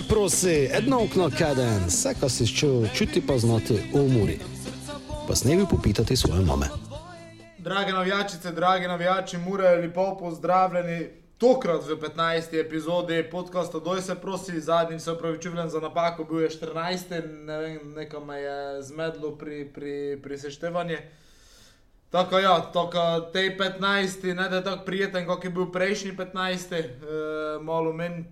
se prosi, edno okno kaden, vse, kar si čutil, čuti pa znati v umori. Pa s nebi popitati svoje mame. Drage navijačice, dragi navijači, mure, lepo pozdravljeni. Tokrat v 15. epizodi podcasta Doj se prosi, zadnjič se upravičujem za napako, bil je 14. Ne vem, nekaj me je zmedlo pri, pri, pri seštevanju. Tako ja, tako tej 15. ne da je tako prijeten, kot je bil prejšnji 15. E, malo meni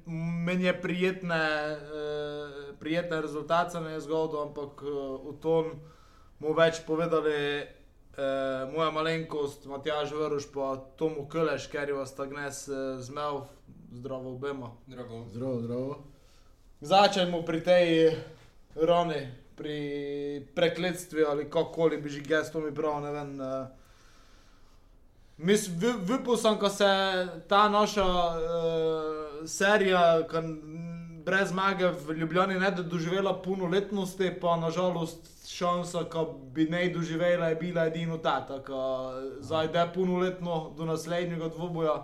men je prijetne, e, prijetne rezultate me je zgodil, ampak e, v tom mu več povedali e, moja malenkost, Matjaž Vrš, pa Tomu Kleš, ker je vas tak nes e, zmev, zdravo obema. Drago. Zdravo, zdravo. Začnemo pri tej roni, pri prekletstvu ali kako bi že gesto mi prav, ne vem. Uh, Vypil sem, ko se ta naša uh, serija, ki brez zmage v Ljubljani ne bi doživela polnoletnosti, pa nažalost šansa, ki bi ne doživela, je bila edino ta. Tako, zdaj je polnoletno do naslednjega dvoboja.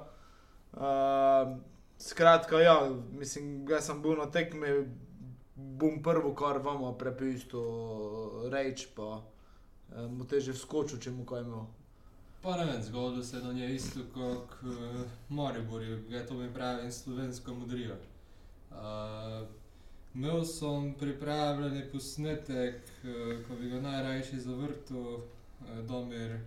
Uh, skratka, ja, mislim, da sem bil na tekmi, bom prvo, kar vam prepisal, reč, pa uh, mu teže vskočil, če mu kaj imel. Pa ne vem, zgodilo se je na njej isto kot uh, Maribor, je to mi pravi in slovensko modrijo. Uh, imel sem pripravljen posnetek, uh, ko bi ga najrajši zavrtel, uh, Domir.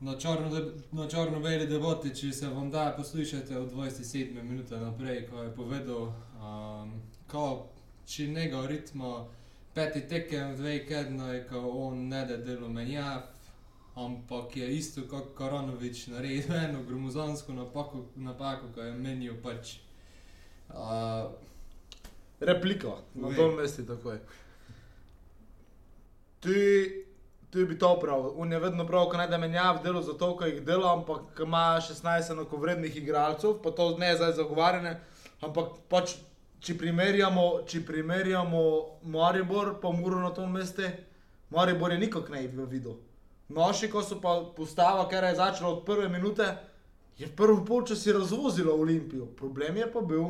Na črno-beli črno deboti, če se vam da poslušati od 27 minut naprej, ko je povedal, um, ko če njega ritma peti tekem, dve kedno je, ko on ne da delo menjav, ampak je isto kot Koronovič naredil eno gromozansko napako, napako ki je menil pač. Uh, Replika, na dol mesti takoj. Ti, ti bi to prav, on je vedno prav, ko ne da menjav delo zato, ker jih dela, ampak ko ima 16 enakovrednih igralcev, pa to ne zdaj zagovarjane, ampak pač, če primerjamo, če primerjamo Maribor pa Muro na tom mestu, Maribor je nikak ne bi videl. Naši, ko so pa postava, ker je začela od prve minute, je v prvem polčasu razvozilo Olimpijo. Problem je pa bil,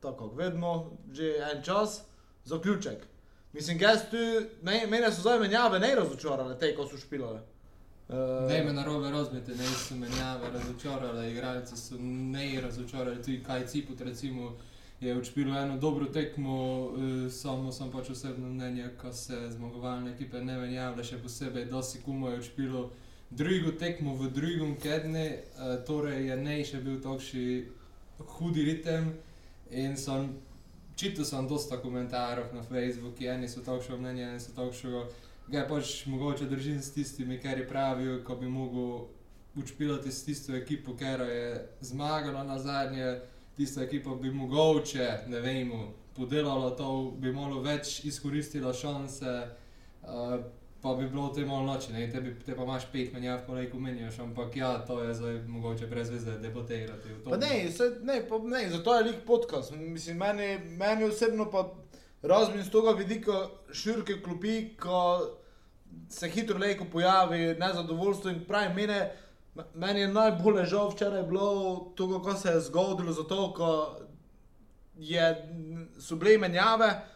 tako kot vedno, že en čas, zaključek. Mislim, da so me, mene so zdaj menjave ne razočarale, te, ko so špilale. Uh, Ne me na robe razumete, ne so menjave razočarali, igralci so ne razočarali, tudi kaj Ciput recimo je učpilo eno dobro tekmo, eh, samo sem pač osebno mnenje, ko se zmagovalne ekipe ne menjavlja, še posebej dosti kumo je učpilo drugo tekmo v drugem kedne, eh, torej je ne še bil takšni hudi ritem in sem čital sem dosta komentarjev na Facebooku, eni so takšno mnenje, eni so takšno ga pač mogoče držim s tistimi, kar pravijo, ko bi mogel učpilati s tisto ekipo, ker je zmagala na zadnje, tista ekipa bi mogoče, ne vem, podelala to, bi malo več izkoristila šanse, uh, pa bi bilo v tem malo noči, ne, te, bi, te pa imaš pet menjav, pa reko menjaš, ampak ja, to je zdaj mogoče brez veze debatirati. Pa ne, se, ne, pa ne, zato je lik podcast. Mislim, meni, meni osebno pa razumem z tega vidika širke klopi, ko se hitro lejko pojavi nezadovoljstvo in pravi mene. Meni je najbolj žal včeraj bilo to, kako se je zgodilo, zato ko je, so bile menjave,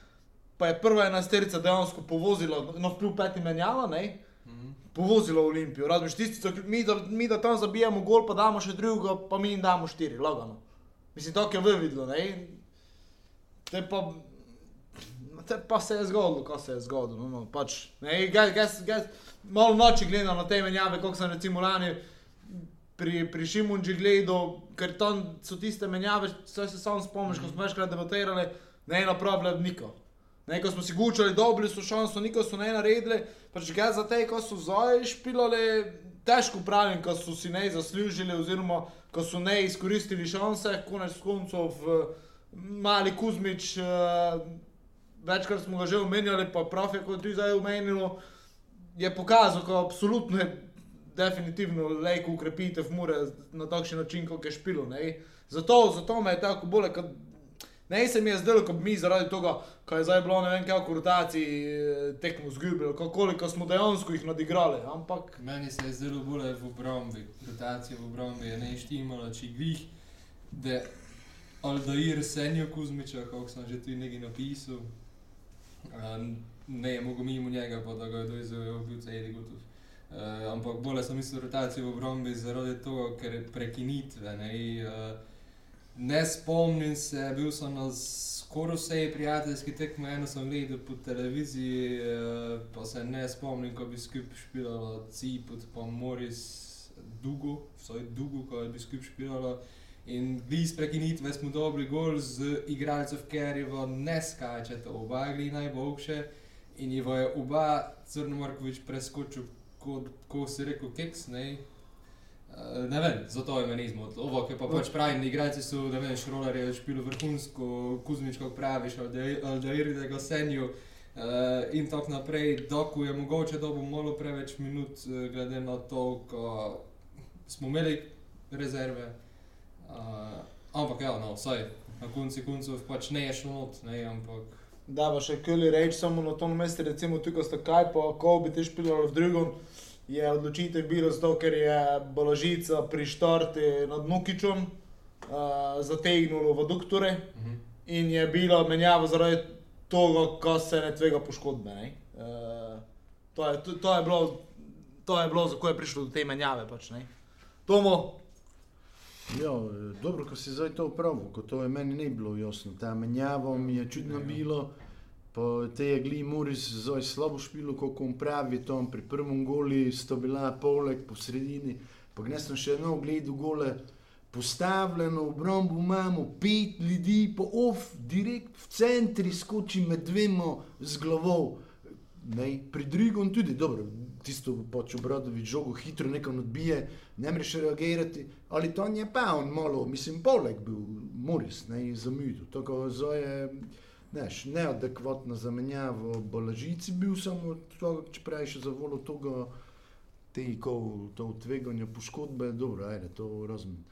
pa je prva enajsterica dejansko povozila, no vpliv peti menjava, ne? Mhm. povozilo Olimpijo. Razumeš, tisti, so, mi, da, mi da tam zabijamo gol, pa damo še drugega, pa mi jim damo štiri, lagano. Mislim, to je vidno, ne? Te pa, te pa se je zgodilo, ko se je zgodilo. No, no, pač, ne, gas, gas, gas, malo noči gledam na te menjave, kot sem recimo lani pri, pri Šimunži gledal, ker tam so tiste menjave, vse se sam spomniš, ko smo večkrat debatirali, ne ena problem, niko. Ne, ko smo si gučali, dobili so šanso, niko so ne naredili, pač ga za te, ko so zdaj špilali, težko pravim, ko so si ne zaslužili, oziroma ko so ne izkoristili šanse, konec koncev mali Kuzmič, uh, večkrat smo ga že omenjali, pa prav je, kot tudi zdaj omenilo, je pokazal, ko absolutno je definitivno lejko ukrepitev mure na takšen način, kot je špilo. Zato, zato me je tako bolje, kot ne se mi je zdelo, kot mi zaradi tega, kaj je zdaj bilo ne vem kako rotaciji eh, tekmo zgubili, koliko smo dejansko jih nadigrali, ampak Meni se je zelo bolje v obrambi, rotacija v obrambi je ne štimala, če glih, da Aldair Senjo Kuzmiča, kako sem že tu nekaj napisal. Uh, ne je mogel mimo njega, pa da ga je doizel, bil celi gotov. Uh, ampak bolje sem mislil rotacijo v obrambi zaradi tega, ker je prekinitve. Ne, uh, ne spomnim se, bil sem na skoraj vsej prijateljski tekmi, eno sem gledal po televiziji, uh, pa se ne spomnim, ko bi skupaj špilalo Ciput, pa Moris Dugo, vsaj Dugo, ko bi skupaj špilalo. In vi iz prekinitve smo dobili gol z igralcev, ker je v ne skačete, oba gli najboljše. In je oba Crnomorkovič preskočil kot ko si rekel, keks, ne. Uh, ne vem, zato je meni zmotilo. Ovo, ki pa pač pravim, igralci so, ne vem, šrolar je špilo vrhunsko, Kuzmič, kako praviš, da je da ga senju uh, in tako naprej, doku je mogoče dobo malo preveč minut, uh, glede na to, ko smo imeli rezerve. Uh, ampak ja, no, vsaj, na konci koncev pač ne je šlo not, ne, ampak... Da, pa še kjoli reči samo na tom mestu, recimo tukaj sta kaj, pa ko bi te špilo v drugom, je odločitev bila zato, ker je Balažica pri štartu nad Nukičem uh, zategnilo v doktore uh -huh. in je bila menjava zaradi tega, ko se ne tvega poškodbe. Ne? Uh, to, je, to, to, je bilo, to je bilo, zakaj je prišlo do te menjave. Pač, Tomo. Ja, dobro, ko si zdaj to upravil, ko to je meni ne bilo jasno. Ta menjava mi je čudno bilo. Po tej igli Moris zelo slabo špilo, kako on pravi, tam pri prvem goli sta bila poleg po sredini, pa ne sem še eno gledal gole, postavljeno v obrambu imamo pet ljudi, po off, direkt v centri skoči med dvema z glavo. Ne, pri drugem tudi, dobro, tisto pač obradovi žogo hitro nekam odbije, ne moreš reagirati, ali to je pa on malo, mislim, poleg bil Moris, ne, zamudil, tako zdaj je neš, neadekvatna zamenjava v Balažici, bil samo to, če prej še za volo tega, te ikov, to tveganja poškodbe, dobro, ajde, to razumem.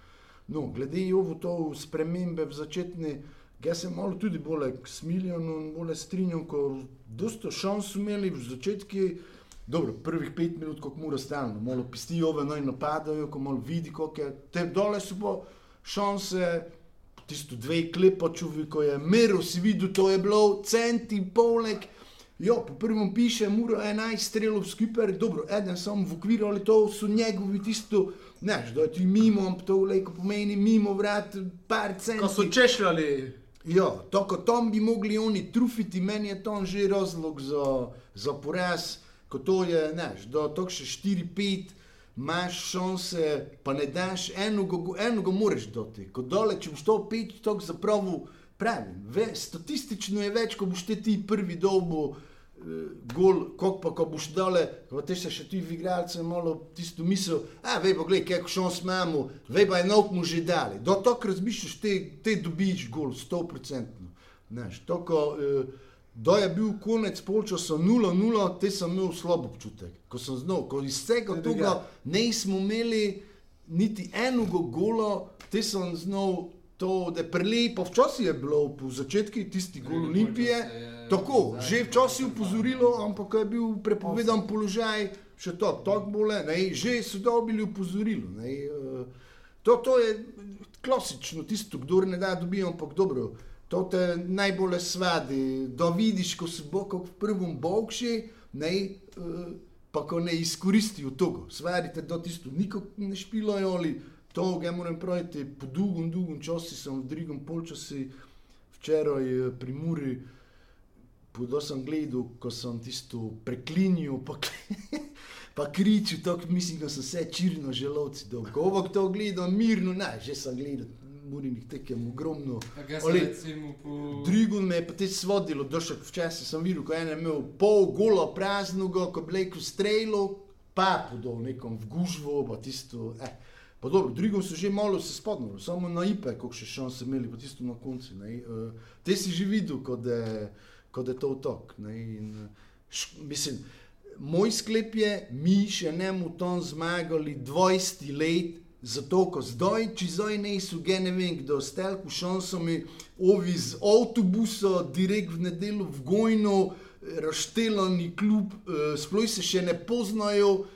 No, glede ovo to spremembe v začetni, jaz sem malo tudi bolj smiljen in bolj strinjam, ko dosta šans imeli v začetki, dobro, prvih pet minut, kako mora stalno, malo pisti ove, naj napadajo, ko malo vidi, kako je, te dole so pa šanse, tisto dve klepočuvi, ko je meril, si videl, to je bilo centi, poleg. Jo, po prvem piše, mora 11 strelov skupaj, dobro, eden sam v okviru, ali to so njegovi tisto, neš, da ti mimo, to leko pomeni mimo vrat, par centi. Ko so češljali. Jo, to, ko tam bi mogli oni trufiti, meni je to že razlog za, za poraz, ko to je, neš, da to še 4-5 imaš šanse, pa ne daš enoga, enoga moraš doti. Ko dole, če boš to pet, to zapravo pravim. Ve, statistično je več, ko boš te ti prvi dolbo uh, gol, kot pa ko boš dole, ko te še ti igralce malo tisto misel, a vej pa gledaj, kakšno šans imamo, vej pa enok mu že dali. Do tok razmišljaš, te, te dobiš gol, sto procentno. Znaš, to ko... Da je bil konec polčasa 0-0, te sem imel slab občutek. Ko sem znal, ko iz vsega tega nismo imeli niti enega gola, te sem znal to, da je prelepo. Včasih je bilo po začetku tisti gol Olimpije, tako, že včasih je upozorilo, ampak je bil prepovedan položaj, še to, tako bole, ne, že so dobili upozorilo. Ne, uh, to, to je klasično, tisto, kdo ne da dobijo, ampak dobro. To te najbolj svadi, da vidiš, ko si bo kot v prvem bokši, ne, uh, pa ko ne izkoristijo to. Svadite, da tisto nikoli ne špilajo ali to, ga moram praviti, po dolgem, dolgem času sem v drugem polčasu včeraj eh, pri Muri, podo sem gledal, ko sem tisto preklinil, pa, pa kričil, tako mislim, da so vse čirno želovci. Ko ovo to gledam, mirno, ne, že sem gledal murinih tekem ogromno. Po... Drugo me je pa te svodilo, došel včasih sem videl, ko je imel pol golo praznogo, ko je bleko strelo, pa podol nekom v gužvo, pa tisto. Eh. Pa dobro, drugom so že malo se spodnili, samo na ipe, koliko še šanse imeli, pa tisto na koncu. Uh, te si že videl, kot je, kot je to otok. Mislim, moj sklep je, mi še ne mu tam zmagali 20 let, Zato, ko zdaj, če zdaj ne so, ne vem, kdo stel, ko šanso mi ovi z avtobusa, direkt v nedeljo v Gojno, razštelani klub, uh, sploh se še ne poznajo,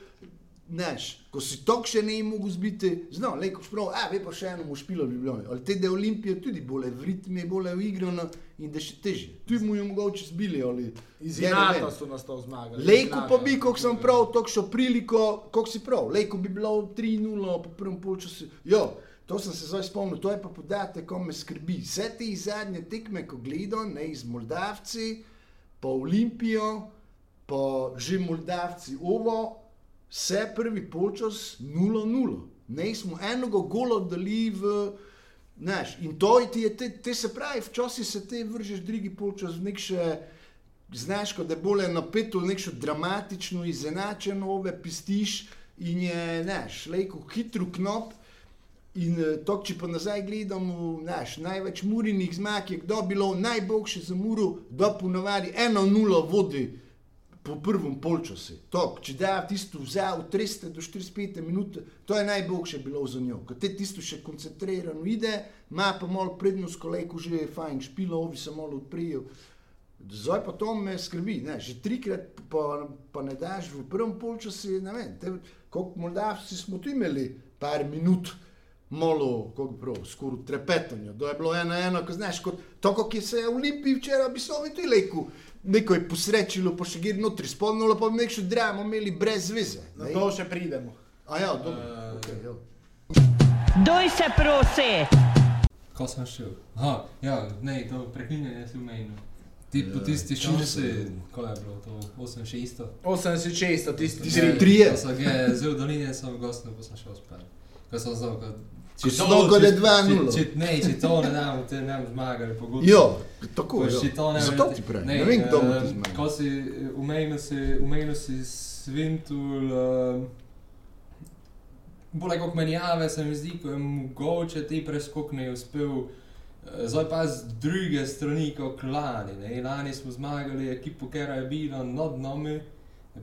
Neš, ko si tok še ne mogel zbiti, znamo, le ko sprav, a ve pa še eno mu špilo v Ljubljani. Ali te da Olimpije tudi bolje v ritmi, bolje v igro no, in da še teže. Tu mu je mogoče zbili ali Iz. Inata so nas to zmagali. Lejko pa bi, kot sem prav, tako šo priliko, kot si prav. Lejko bi bilo 3-0 po prvem polčasu. Jo, to sem se zdaj spomnil, to je pa podatek, ko me skrbi. Vse te zadnje tekme, ko gledam, ne iz Moldavci, pa Olimpijo, pa že Moldavci, ovo, vse prvi polčas 0-0. Ne smo enega gola dali v. Znaš, in to ti je te, te se pravi, včasih se te vržeš, drugi polčas v nek še znaš, da je bolje napeto, nekšno dramatično, izenačeno, ove pistiš in je, znaš, lejko hitro knop. In eh, to, če pa nazaj gledamo, naš največ murinih zmag je kdo bilo najboljši za muru, da ponovadi eno nulo vodi po prvem polčasu. To, če da tisto vzel 300 do 45 minut, to je najboljše bilo za njo. Ko te tisto še koncentrirano ide, ima pa malo prednost, kolejko že je fajn, špilo, ovi se malo odprijo. Zdaj pa to me skrbi, ne, že trikrat pa, pa ne daš v prvem polčasu, ne vem, koliko Moldavci smo tu imeli par minut, malo, kako prav, skoraj trepetanje, da je bilo ena ena, ko znaš, kot to, kot je se v Olimpiji včeraj, bi se ovi tu leku, neko je posrečilo, pa še gir notri, spomnilo pa bi nekšo dramo imeli brez veze. Na to še pridemo. A ja, dobro, Eh, okay, ja. Doj se prosi! Ko sem šel? Aha, ja, ne, to preklinjanje si umenil. Ti po Ja, tisti je- ko je bilo to 8-6. 86, tisti tri. tri. Ga zelo doline, sem gostno, pa sem šel spet. Ko sem znal, ko... Ko si znal, ko je 2:0. Če, če, ne, če to ne damo, te ne bomo zmagali. Jo, tako je. še to ne Zato verjeti. ti pravim, Ne, ne vem, kdo bo eh, ti zmagal. Ko si umenil si, umenil si Svintul, uh, bolj kot menjave, se mi zdi, ko je mogoče ti preskok ne uspel. eh, Zdaj pa z druge strani, kot lani. Ne? Lani smo zmagali ekipo, ki je bila nad nami,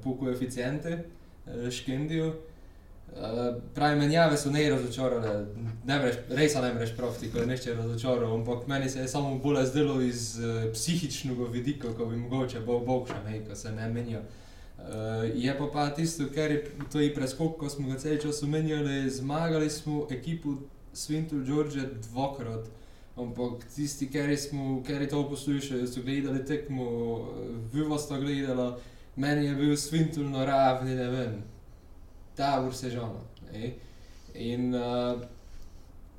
po koeficiente, eh, Škendijo. Uh, pravi menjave so ne razočarale, ne vreš, res ne vreš profiti, ko je nešče razočaral, ampak meni se je samo bolj zdelo iz uh, psihičnega vidika, ko bi mogoče bo bog še ne, ko se ne menja. Uh, je pa pa tisto, kar je to i preskok, ko smo ga cel čas omenjali, zmagali smo ekipo Svintul Đorđe dvakrat. Ampak tisti, ki smo, ki to poslušali, so gledali tekmo, viva sta gledala, meni je bil Svintul na ravni, ne vem, ta sežona. ne. In uh,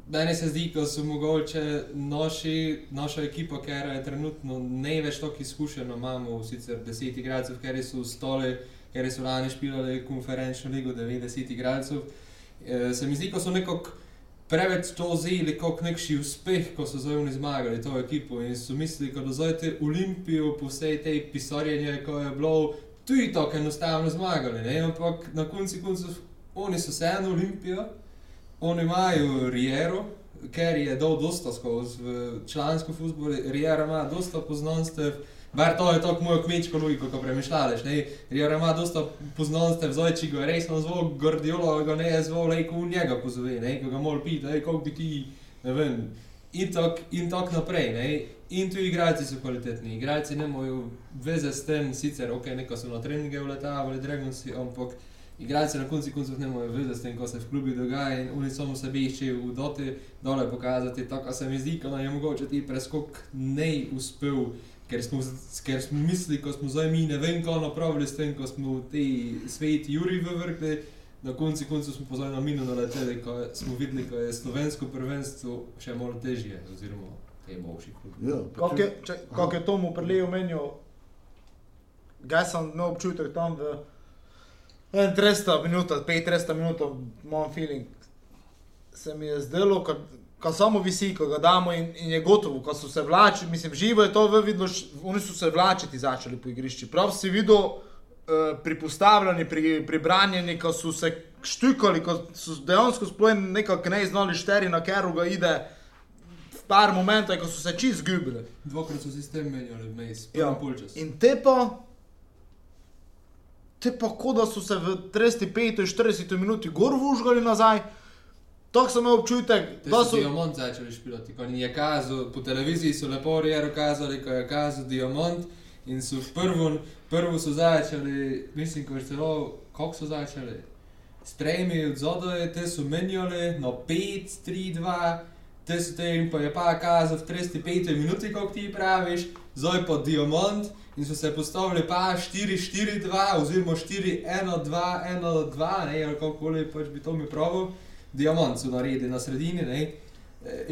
meni se zdi, da so mogoče naši, naša ekipa, ker je trenutno ne več tako izkušena, imamo sicer 10 igralcev, ker so stole, ker so lani špilali konferenčno ligo 90 igralcev. Eh, se mi zdi, da so nekako preveč to vzeli kot nekši uspeh, ko so zdaj oni zmagali to ekipo in so mislili, da zdaj te Olimpijo po vsej tej pisarjenju, ko je bilo tudi tako enostavno zmagali, ne? ampak na koncu koncev oni so vseeno Olimpijo, oni imajo Riero, ker je dal dosta skozi člansko futbol, Riera ima dosta poznanstev, Bar to je tako mojo kmečko logiko, ko premišljališ? Riera ima dosta poznanstev, zdaj če ga res na zvok Guardiola, ga ne je zvok, lej, ko v njega pozove, ne? Ko ga mora pita, koliko bi ti, ne vem, in tako in tak naprej, ne? In tudi igralci so kvalitetni, igralci nemajo veze s tem, sicer ok, neko so na treninge vletavali, Dragonsi, ampak igralci na koncu koncev nemajo veze s tem, ko se v klubi dogaja in oni samo sebi iščejo v doti dole pokazati, tako se mi zdi, da je mogoče ti preskok ne uspel, ker smo, ker smo mislili, ko smo zdaj mi ne vem, kaj napravili s tem, ko smo te sveti Juri vrgli, na koncu koncev smo pozorni na minu naleteli, ko smo videli, da je slovensko prvenstvo še malo težje, oziroma te boljši klubi. Ja, Kako je, če, kako je Tomu prelej omenil, ga sem imel občutek tam v 30 minutah, 35 minutah, moj feeling. Se mi je zdelo, ko, ko samo visi, ko ga damo in, in je gotovo, ko so se vlačili, mislim, živo je to v vidno, oni so se vlačiti začeli po igrišču. Prav si videl uh, pri postavljanju, pri, pri branjenju, ko so se štukali, ko so dejansko sploh nekako ne znali šteri na keru ga ide. Par momentov, ko so se čist zgubili. Dvakrat so sistem menjali vmes, Ja. polčas. In te pa, te pa, kot da so se v 35-40 minuti gor vužgali nazaj, tako sem imel občutek, Te da so. Diamant začeli špilati, ko je kazal, po televiziji so lepo Riero kazali, ko je kazal Diamant in so prvo, prvo so začeli, mislim, ko je celo, koliko so začeli? stremi od zadaj, te so menjali na 5, 3, 2, te so te jim pa je pa kazal v 35 minuti, kot ti praviš, zdaj pa diamant in so se postavili pa 4, 4, 2 oziroma 4, 1, 2, 1, 2, ne, ali kako pač bi to mi pravil, diamant so naredili na sredini, ne.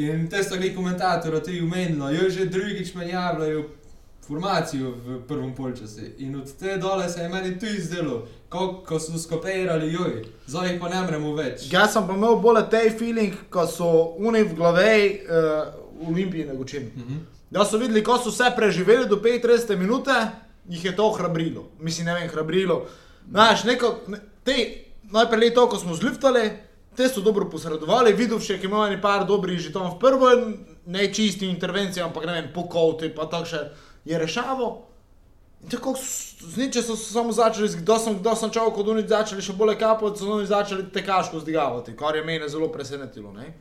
In te sta gledali komentatorja, ti umenili, jo že drugič menjavljajo formacijo v prvem polčasu. In od te dole se je meni tu izdelo, ko, ko so skopirali, joj, zdaj pa ne moremo več. Jaz sem pa imel bolj tej feeling, ko so oni v glavi uh, Olimpiji na Gočinu. Mhm. Da so videli, ko so vse preživeli do 35 minute, jih je to hrabrilo. Mislim, ne vem, hrabrilo. Znaš, neko, ne, te, najprej je to, ko smo zliftali, te so dobro posredovali, videl še, ki imajo nekaj dobrih tam v prvo, ne čisti intervencije, ampak ne vem, pokovti, pa tako še je rešavo. In tako s- z niče so se samo začeli, kdo sem, kdo sem čovek, kot oni začeli še bolj kapati, so oni začeli tekaško zdigavati, kar je mene zelo presenetilo. Ne?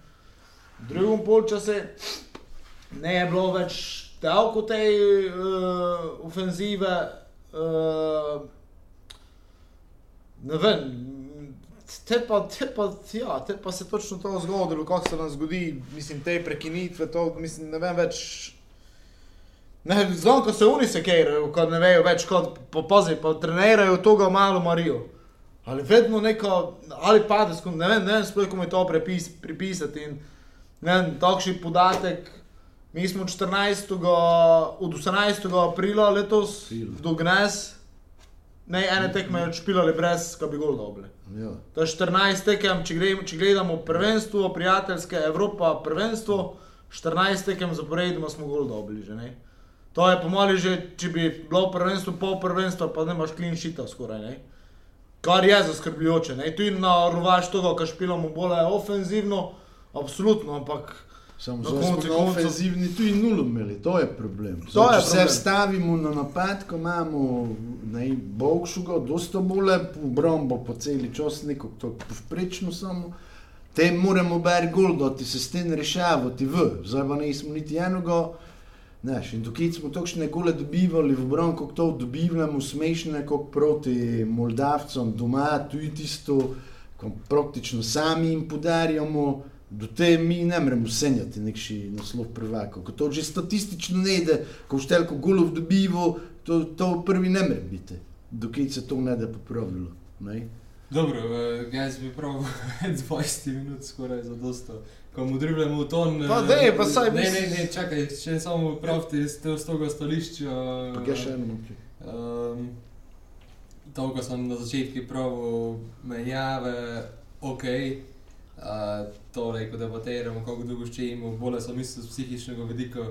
V drugem polčasu ne je bilo več tako te uh, ofenzive. Uh, ne vem, te pa, te, pa, ja, te pa se točno to zgodilo, kako se nam zgodi, mislim, te prekinitve, to, mislim, ne vem več. Ne, znam, ko se oni sekerajo, ko ne vejo več, kot popazi, pa trenirajo to ga malo marijo. Ali vedno neko, ali pade, ne vem, ne vem sploh, kako mi to prepis, pripisati. In, ne vem, takšni podatek, mi smo 14. od 18. aprila letos April. do Gnes, ne ene tekme odšpilali brez, ko bi gol dobili. Ja. To je 14 tekem, če, gre, če gledamo prvenstvo, prijateljske Evropa, prvenstvo, 14 tekem zaporedoma smo gol dobili že. Ne? To je po mojem že, če bi bilo prvenstvo, pol prvenstva, pa ne imaš clean sheeta skoraj. Ne? Kar je zaskrbljujoče. Ne? Tu in na rovaš tega, kar špilamo bolj ofenzivno, absolutno, ampak Samo koncu smo na koncev- ofenzivni tu in nulo imeli, to je problem. To Zdaj, je če se problem. vstavimo na napad, ko imamo Bogšuga, dosta bolje, obrambo po celi čas, neko to povprečno samo. Te moramo bar gol dati, se s tem rešavati v, zdaj pa nismo niti enega. Znaš, in tukaj smo točne gole dobivali v obrambo, kako to dobivamo, smešne, kot proti Moldavcem doma, tu je tisto, ko praktično sami jim podarjamo. Do te mi ne moremo sanjati nekši naslov prvaka. Ko to že statistično ne ide, ko štelko golov dobivo, to, to prvi ne more biti. Dokaj se to ne da popravilo. Ne? Dobro, jaz bi prav 20 minut skoraj za dosto. Ko mu dribljamo v ton. Pa eh, daj, pa saj Ne, bi- ne, ne, čakaj, če samo pravite z te- z tega stališča. Pa kaj še eno? Um, to, ko sem na začetku pravil, menjave, ok. Uh, torej, ko debatiramo, kako dolgo še imamo, bolj sem mislil z psihičnega vidika.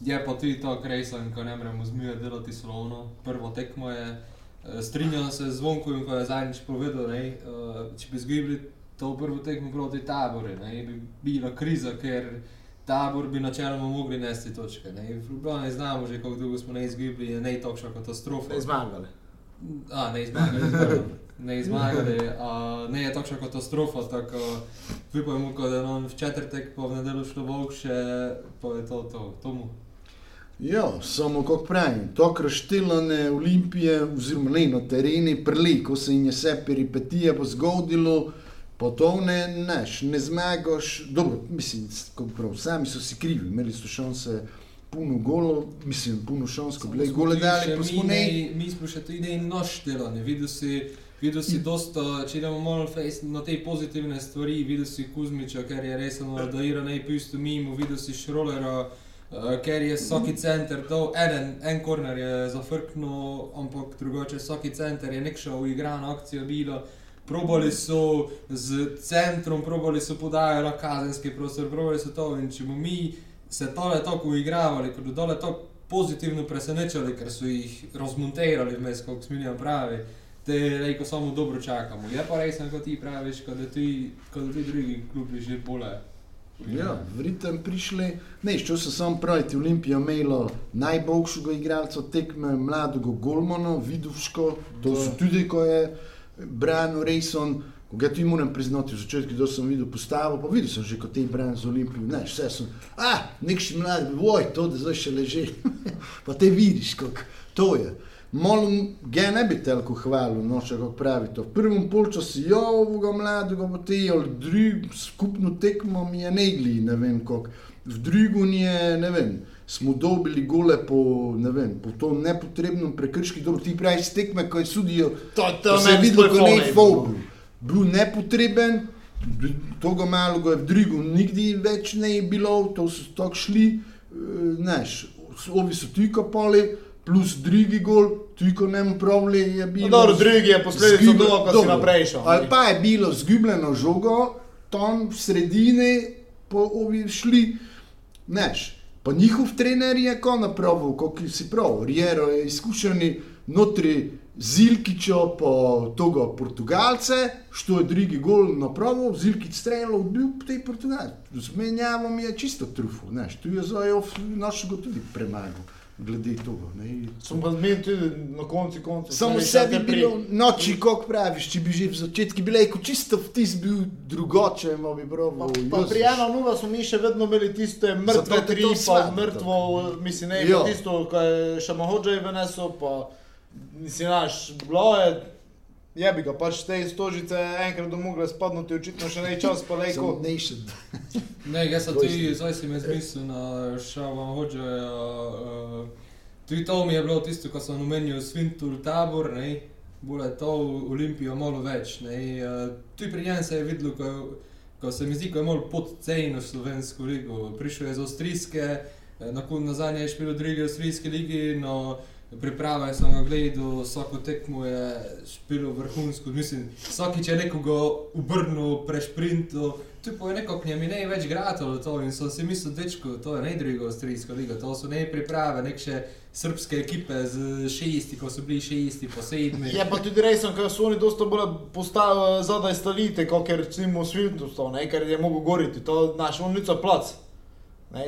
Je pa tudi to, kar sem, ko ne moremo zmijo delati slovno. Prvo tekmo je, uh, strinjam se z zvonkom, ko je zadnjič povedal, ne, uh, če bi izgubili to prvo tekmo proti taboru, ne, bi bila kriza, ker tabor bi načeloma mogli nesti točke. Ne. V Ljubljani znamo že, kako dolgo smo ne izgubili, je ne takšna katastrofa. ne zmagali. A, ne izmagali, pardon. ne izmagali, a, ne je takšna katastrofa, tako vipajmo, ko da nam v četrtek pa v nedeljo šlo volk še, pa je to to, tomu. Ja, samo kot pravim, to kraštilane olimpije, oziroma ne na tereni, prli, ko se jim je vse peripetije pa zgodilo, to ne, ne zmagaš, dobro, mislim, prav, sami so si krivi, imeli so šanse, puno golo, mislim, puno šans, ko bile gole tudi dali, še pa smo ne. Mi smo še tudi noč delali, videl si, videl si dosta, če idemo malo na te pozitivne stvari, videl si Kuzmiča, ker je res ono, da ira ne pusto mimo, videl si Šrolera, uh, ker je vsaki center dal, eden, en korner je zafrknil, ampak drugače vsaki center je nek šel uigrana akcija bila. Probali so z centrom, probali so podajati kazenski prostor, probali so to. In če bomo mi se tole tako uigravali, kot dole tako pozitivno presenečali, ker so jih razmontirali vmes, kot Smiljan pravi, te reko samo dobro čakamo. Je pa res, kot ti praviš, kot da ti, kot da ti drugi klubi že bolje. Ja, v ritem prišli, ne, što se sam praviti, Olimpija imela najboljšega igralca tekme, mladega Golmana, Vidovško, to so tudi, ko je branil Rejson, ko ga ti moram priznati, v začetku, da sem videl postavo, pa videl sem že, ko te brani z Olimpijo, ne, vse sem, a, nekši mladi, voj, to da zdaj še leži, pa te vidiš, kako to je. malo ga ne bi toliko hvalil, no, če kako pravi to. V prvem polčasu jo ovoga mladega bo te, ali drug, skupno tekmo mi je negli, ne vem kako. V drugem je, ne vem, smo dobili gole po, ne vem, po tom nepotrebnem prekrški, dobro, ti praviš tekme, ko je sudijo, To, to To se je videlo, ko ne je bi foul. bilo. Bil nepotreben, toga malega je v drugu, nikdy več ne je bilo, to so tako šli, eh, neš, ovi so ti kopali, plus drugi gol, ti ko ne pravili, je bilo. No, dobro, drugi je posledica toho, ko si naprej šel, Ali pa je bilo zgubljeno žogo, tam v sredini, po ovi šli, neš. Pa njihov trener je ko napravil, kot si prav, Riero je izkušeni notri Zilkičo po togo Portugalce, što je drugi gol napravil, Zilkič strelil, bil po tej Portugalci. Zmenjavo mi je čisto trufo, neš, tu je Zojov našega tudi premagal, glede toga. Ne. Sem pa zmenil tudi na koncu konca. Samo sebi je bilo noči, kako praviš, če bi že v začetku bil rekel, čisto vtis bil drugače, ima bi prav. Pa pri 1-0 smo mi še vedno imeli tiste mrtve tri, pa svadba mrtvo, mislim, ne, Ja. pa tisto, ko je še Mahodžaj venesel, pa mislim, naš, bilo je, jebi ga, pač te stožice enkrat do mogle spadnuti, očitno še ne čas, pa lejko. Nation. Ne, jaz sem tudi, zdaj si me zmislil na Šavan Hođaja. Uh, tudi to mi je bilo tisto, ko sem omenil Svintur tabor, ne. Bolj je to v Olimpijo malo več. Ne. Uh, tudi pri njem se je videlo, ko, ko se mi zdi, ko je malo podcenil slovensko ligo. Prišel je z Avstrijske, eh, na koncu nazaj je špil v drugi Avstrijski ligi, no priprave sem ga gledal, vsako tekmo je špilo vrhunsko. Mislim, vsakič je nekoga obrnil, prešprintil. Tu je nekako njemi ne več gratalo to in sem si mislil, dečko, to je ne druga avstrijska liga, to so ne priprave, nek še srpske ekipe z šesti, ko so bili šesti, po sedmi. Je pa tudi res, ker so oni dosta bolj postavili zadaj stalite, kot je recimo ne, ker je mogel goriti, to naš ulica plac. Ne.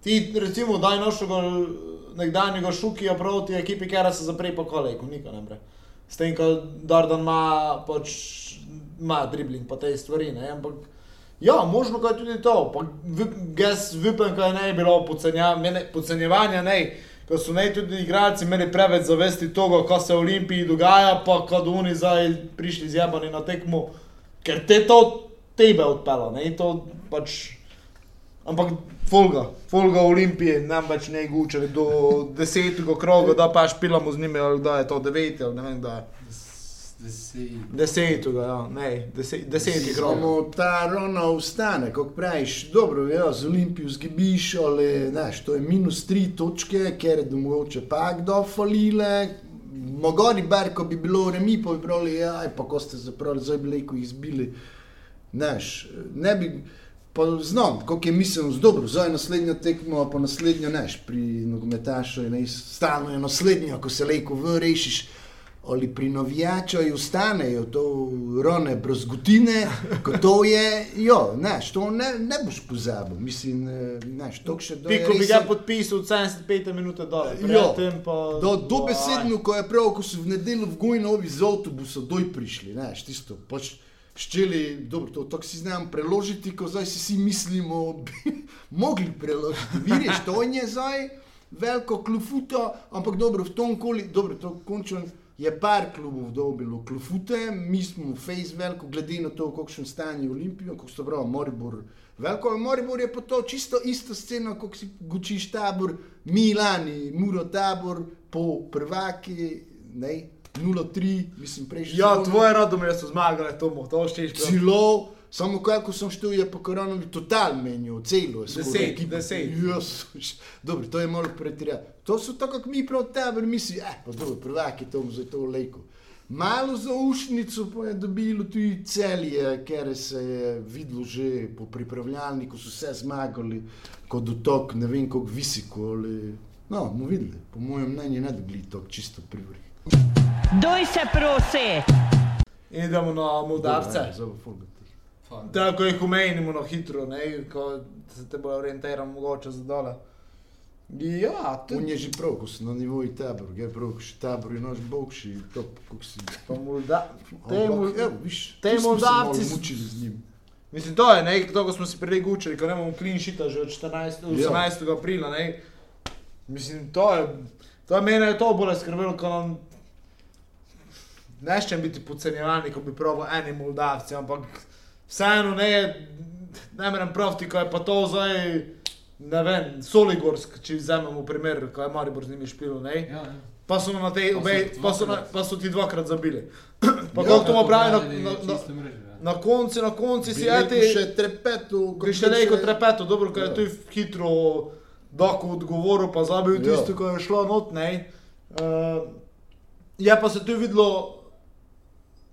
Ti recimo daj našega nekdanjega šukija proti ekipi, ker se zapre po kolejku, nikaj ne bre. S tem, ko Dardan ima pač ima dribling pa te stvari, ne, ampak ja, možno je tudi to, jaz vipem, ko je ne bilo podcenja, mene- podcenjevanja, ne, ko so ne tudi igralci imeli preveč zavesti toga, kaj se v Olimpiji dogaja, pa kad oni zdaj prišli zjebani na tekmo, ker te to tebe odpela, ne, to pač, ampak folga, folga v Olimpiji, nam več ne gučali do desetega kroga, da pa špilamo z njimi, ali da je to deveti, ali ne vem, da je Deset. desetega, ja, ne, deset, deseti krog. Samo ta rona ostane, kot praviš, dobro, ja, z Olimpijo zgibiš, ali znaš, to je minus tri točke, ker je domoče pa kdo falile. Mogori bar, ko bi bilo remi, pa bi pravili, ja, pa ko ste zapravili, zdaj bi lejko izbili. Znaš, ne bi, pa znam, koliko je miselnost, dobro, zdaj je naslednja tekma, pa naslednja neš, pri nogometašu je stalno je naslednja, ko se lejko v rešiš. Ali pri navijaču ostanejo to rone brezgotine, ko to je, jo, znaš, to ne, ne boš pozabil, mislim, znaš, to še do Piko bi ga podpisal 75 minut dol, predtem pa... Do, dobesedno, ko je prav, ko so v nedeljo v Gojnovi z avtobusom doj prišli, znaš, tisto, pač ščeli, dobro, to tako si znam preložiti, ko zdaj si vsi mislimo, bi mogli preložiti. Vidiš, to je zdaj veliko klufuto, ampak dobro, v tom koli, dobro, to končno je par klubov dobilo klufute, mi smo face veliko, glede na to, v kakšnem stanju je Olimpijo, kako so prav, Moribor. Veliko, Moribor je pa to čisto isto sceno, kot si gučiš tabor, Milani, Muro tabor, po prvaki, ne, 0-3, mislim, prejšnji. Ja, tvoje radomlje so zmagale, Tomo, to šteješ prav. Celo, samo kako sem štel, je po koronavi total menil, celo. je skoraj Deset, ekipa. deset. Jezus, dobro, to je malo pretirano. To so tako, kot mi prav tabor misli, eh, pa dobro, prvaki to za to lejko. Malo za ušnico pa je dobilo tudi celje, ker se je videlo že po pripravljalniku, so vse zmagali, kot dotok, ne vem, kako visoko. Ali... No, bomo videli, po mojem mnenju ne dobili to čisto pri vrhu. Doj se prosi. Idemo na ja, bo. Fakt. Tako jih omenimo na hitro, ne, ko se te bolj orientiramo mogoče za dole. Ja, On tudi je že prav, ko si na nivoju tabor, je prav, še tabor je naš bogši, top, kako si. pa Molda... Te Mol- evo, viš, te smo Moldavci s- mučili z njim. Mislim, to je, ne, to, ko smo si prej gučili, ko nemamo clean sheeta že od 14. Ja. 18. aprila, ne. Mislim, to je, To je mene je to bolj skrbelo, ko nam ne ščem biti podcenjevani, ko bi pravil eni Moldavci, ampak vseeno ne, ne merem praviti, ko je pa to zdaj, ne vem, Soligorsk, če vzamemo primer, ko je Maribor z njimi špil, ne. Ja, ja. Pa so na tej Pa so obe, pa so, na, pa so ti dvakrat zabili. pa Ja, kako to pravi na, na, na, ja. na koncu, na koncu si eti. še trepetu. Bi še rekel trepeto, dobro, ker je Ja. tu hitro doko odgovoril, pa zabil tisto, ko je šlo not, ne. Uh, je pa se tu videlo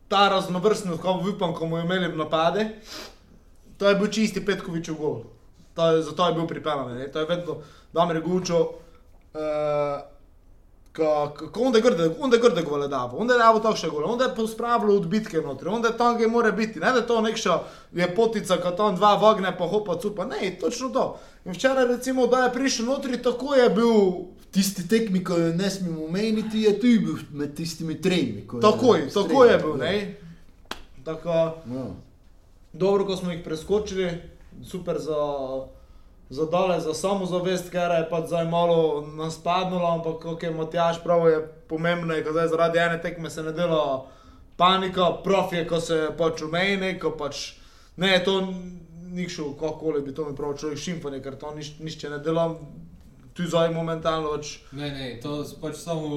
ta raznovrstnost, ko upam, ko bomo imeli napade. To je bil čisti Petkovičev gol. To je, zato je bil ne. To je vedno Damir Gučo. Uh, Kako onda grde, onda grde gole davo, onda je davo takšne gole, onda je pospravilo odbitke notri, onda je tam, gdje mora biti, ne da je to nekša ljepotica, kad tam dva vagne pa hopa cupa, ne, točno to. In včeraj recimo, da je prišel notri, tako je bil, Tisti tekmi, ko jo ne smemo omeniti, je tu bil med tistimi tremi. ko je takoj, streljal. tako je bil, ne. Tako, Ja. dobro, ko smo jih preskočili, super za, za dale, za samozavest, ker je pač zdaj malo nas padnulo, ampak kot je Matjaš prav, je pomembno, ko zdaj zaradi ene tekme se ne dela panika, prof je, ko se pač umejne, ko pač ne je to nikšo, kakoli bi to mi prav človek šimfanje, ker to niš, nišče ne delam, tu zdaj momentalno pač. Ne, ne, to s- pač samo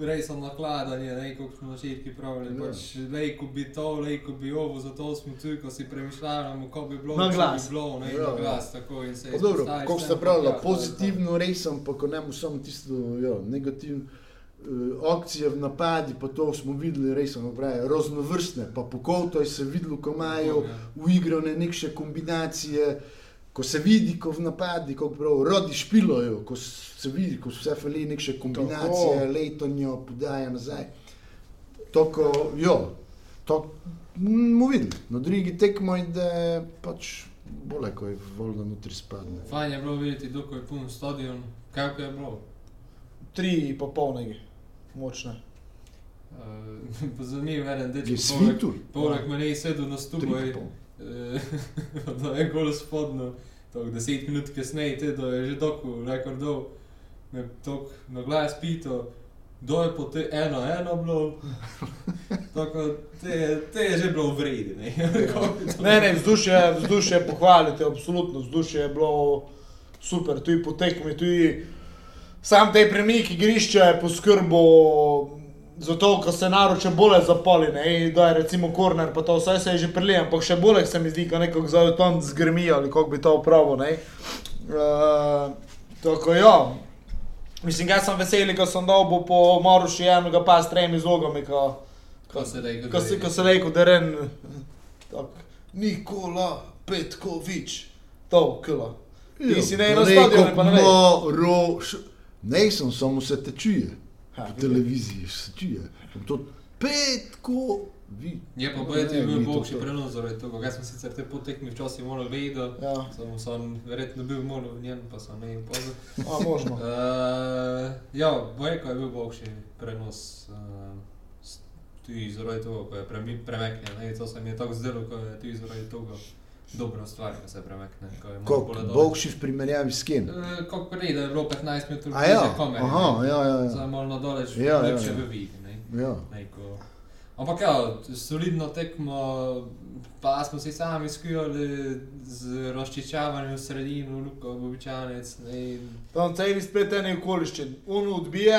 resno nakladanje, ne, kot smo začetku pravili, Ja. pač lejko bi to, lejko bi ovo, zato smo tu, ko si premišljamo, ko bi bilo, Na glas. bi bilo, ne, Ja, na ja. glas, tako in se Pa dobro, izpostaviš kot ste pravili, ja, je pozitivno resen, pa ko ne mu samo tisto ja, negativno. Uh, akcije v napadi, pa to smo videli, res smo pravi, raznovrstne, pa po koutu je se videlo, ko imajo Ja. uigrane neke kombinacije, ko se vidi, ko v napadi, ko prav rodi špilojo, ko se vidi, ko vse fali neke kombinacije, Tako. letonjo, podaja nazaj. Toko, jo, to bomo videli. Na drugi tekmo je, je pač bolje, ko je voljno notri spadne. Fajn je bilo videti, dok je pun stadion, kako je bilo. Tri popolnege, močne. Uh, Zanimivo je, da Je če svitul. Poleg mene je sedel na Tri je, eh, da je gol spodno, tako deset minut kasneje, te, da je že doku rekordov, me tok na glas pito, kdo je po te eno, eno bilo, tako te, te je že bilo vredi, ne. Ne, ne, vzdušje, vzdušje pohvalite, absolutno, vzdušje je bilo super, tudi po tekmi, tudi sam te premik igrišča je poskrbel za to, ko se naroče bolje zapoli, ne, da je recimo korner, pa to vse se je že prilijem, ampak še bolje se mi zdi, ko nekako za tam zgrmi ali kako bi to upravo, ne. Uh, tako ja, mislim, jaz sem vesel, ko sem dobil po Maruši enega pa s tremi zlogami, ko, Ko se reče, Ko se, ko se reče, da je tako, Nikola Petkovič, to kilo. Ti si ne na stadionu, pa ne veš. Moro, š- ne sem, samo se te čuje. Ha, televiziji se čuje. To petko, vi. Je pa boje ti Ne, bil boljši prenos zaradi tega, jaz sem sicer te potekmi včasih malo vedel, Ja, samo sem verjetno bil malo v njem, pa sem ne pozor. a možno. Uh, ja, Bojko je bil boljši prenos. Uh, tudi zaradi tega, ko je premeknjen. To se mi je tako zdelo, ko je tudi zaradi tega dobra stvar, ko se daleč. boljši v primerjavi s kim? Eh, Kako prej, da je bilo 15 metrov A ja, kamere. aha, ja, ja, ja. Zdaj malo na daleč, Ja, ja, lepše ja. bi vidi. ne. ja. Neko. Ampak ja, solidno tekmo, pa smo si sami skijali z razčiščavanjem v sredino, Luka Bobičanec. ne, Tam celi splet ene okoliščin. Uno odbije,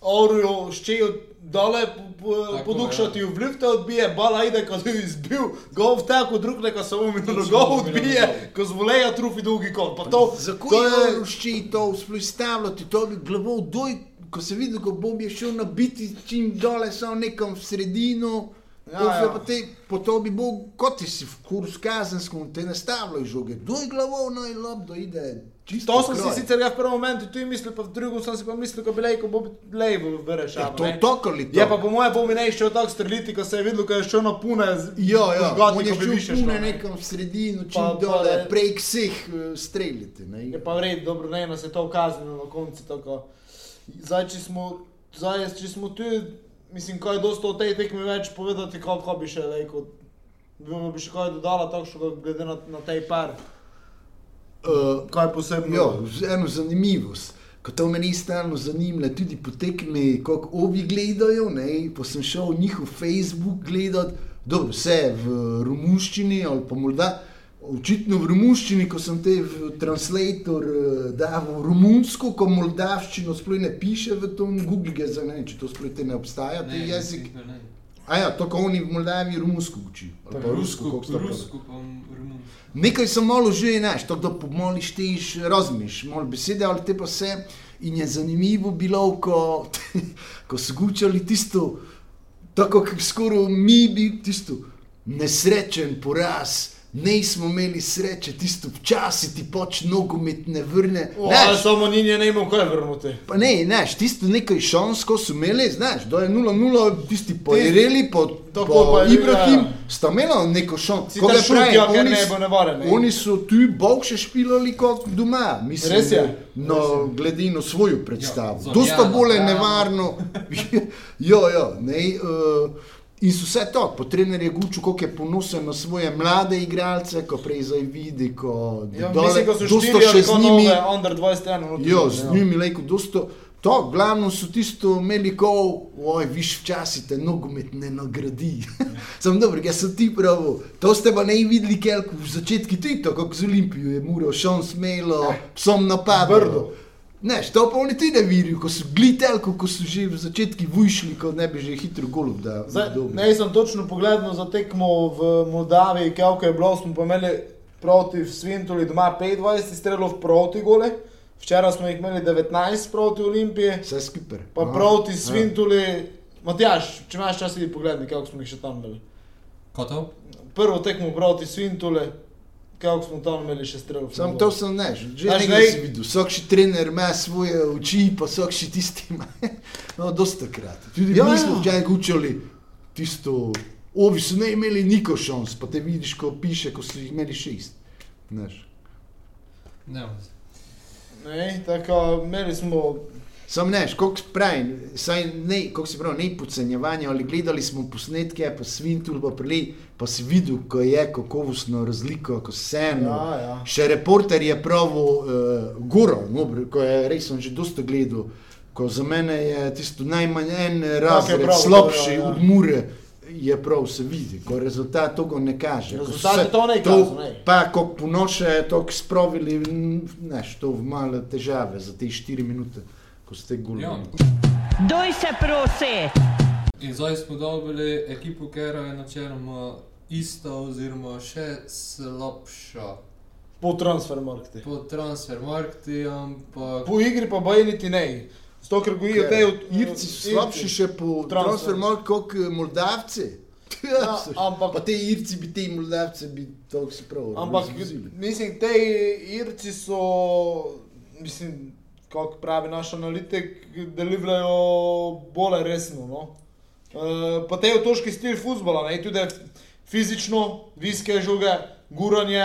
Orijo ščejo dole, podukšati ja. v lifte odbije, bala ide, ko je izbil, gol v tako, drug neka samo minuto, Točno, gol minuto odbije, ko zvoleja trufi dolgi kot. Pa to, Zakaj to je je, rušči to vzpostavljati, to bi glavo doj, ko se vidi, ko Bob je šel nabiti čim dole, samo nekam v sredino. Ja, Ja, ja. te, po to bi bil, kot si v kursu kazenskom, te nastavljajo žoge, doj glavo, naj lobdo ide. Čisto to sem kroj. si sicer jaz v prvem momentu tudi mislil, pa v drugem sem si pa mislil, ko bi lejko bo levo Ja, vrešal. to to ali to. Je pa po mojem bo mi ne išel tako streliti, ko se je videl, ko je šel na pune. z- Ja, ja, žgati, on je ko bi šel više pune nekam v sredino, čim Pa- pa dole, je- prek vseh uh, streljite. Ne? Je pa vred, dobro, ne, nas je to ukazano na koncu. Tako. Zdaj, če smo, zdaj, če smo tu, mislim, kaj je dosto o tej tekmi več povedati, kako bi še rekel. Bi bi še kaj dodala, tako glede na, na tej par. Uh, Kaj posebno? Z- eno zanimivost. ko to meni stalno zanima, tudi po tekmi, kako obi gledajo. Ne, pa sem šel njihov Facebook gledati, dobro, vse v romunščini ali pa morda. Očitno v romunščini, ko sem te v translator uh, dal v romunsko, ko moldavščino sploh ne piše v tom Google, za ne če to sploh te ne obstaja, te jezik. da ne. A ja, to, ko oni v Moldaviji romunsko učijo. Rusko, to pravi. rusko pa romunsko. Nekaj sem malo že, znaš, tako da pomoli šteješ, razmiš, malo besede, ali te pa vse. In je zanimivo bilo, ko, ko so gučali tisto, tako kot skoraj mi bi tisto nesrečen poraz. Ne smo imeli sreče, tisto včasih ti pač nogomet ne vrne. O, ali samo ni ne imel kaj vrnuti. Pa ne, znaš, tisto nekaj šans, ko so imeli, znaš, da je 0-0, tisti pojereli, po, Tako po pa je, Ibrahim, ja. sta imela neko šans. Si Koga pravim, ja, oni ne bo nevaren. ne. Oni so tu boljše špilali kot doma, mislim. Res je. No, glede na svojo predstavo. Ja, Dosta Zorjana, bolj je Bravo. nevarno. jo, jo, ne, uh, in so vse to, po trenerju Guču, koliko je ponosen na svoje mlade igralce, ko prej zdaj vidi, ko Ja, dole- mislim, da so ali še z kot njimi. under 21. notri, Jo, z ja. njimi lejko dosto. To, glavno so tisto imeli, ko, oj, viš, včasih te nogomet ne nagradi. Sem dober, jaz sem ti prav. To ste pa ne videli, kelko v začetku tudi to, kako z Olimpijo je muro, šon smelo, psom napadlo. Brdo. Ne, to pa oni tudi ne vidijo, ko so glitelko, ko so že v začetku vujšli, ko ne bi že hitro golub da. Zdaj, dobili. ne, sem točno pogledal za tekmo v Moldaviji, kako je bilo, smo imeli proti Svintuli doma 25 strelov proti gole, včeraj smo jih imeli 19 proti Olimpiji, Vse skupaj. pa Aha. proti Ja. Svintuli, Matjaš, če imaš čas, idi pogledaj, kako smo jih še tam imeli. Kot to? Prvo tekmo proti Svintuli, kako smo tam imeli še strelov. Sam to sem ne, že nekaj si videl. Vsak še trener ima svoje oči, pa vsak še tisti ima. No, dosta krat. Tudi Ja, ja, mi ja. smo včasih učili tisto, ovi so ne imeli niko šans, pa te vidiš, ko piše, ko so jih imeli šest. Znaš. Ne, Ne, tako imeli smo, Sam neš, koliko pravim, saj ne, kako se pravi, ne podcenjevanje, ali gledali smo posnetke, pa svintul, pa prili, pa si videl, ko je kakovostno razliko, ko se eno. ja, ja. Še reporter je pravil, uh, Goro, no, ko je res sem že dosta gledal, ko za mene je tisto najmanj en razred pravil, slabši ja, ja. od Mure. Je prav se vidi, ko rezultat tega ne kaže. Rezultat to ne ne. Pa, ko ponoše, to spravili, neš, to v male težave za te 4 minute, ko ste guli. Ja. Doj se prosi! In zdaj smo dobili ekipo, ki je načeloma ista, oziroma še slabša po transfermarkti. po transfermarkti, ampak Po igri pa boji niti ne. Zato, ker gojijo te od Irci so slabši še po Transfer. transferu, kot eh, Moldavci. Ja, ampak- pa te Irci bi te Moldavci bi to se pravi. Ampak, mislim, te Irci so, mislim, kako pravi naš analitik, delivrajo bolj resno. No? E, pa te otoški stil futbola, ne, tudi fizično, viske žoge, guranje.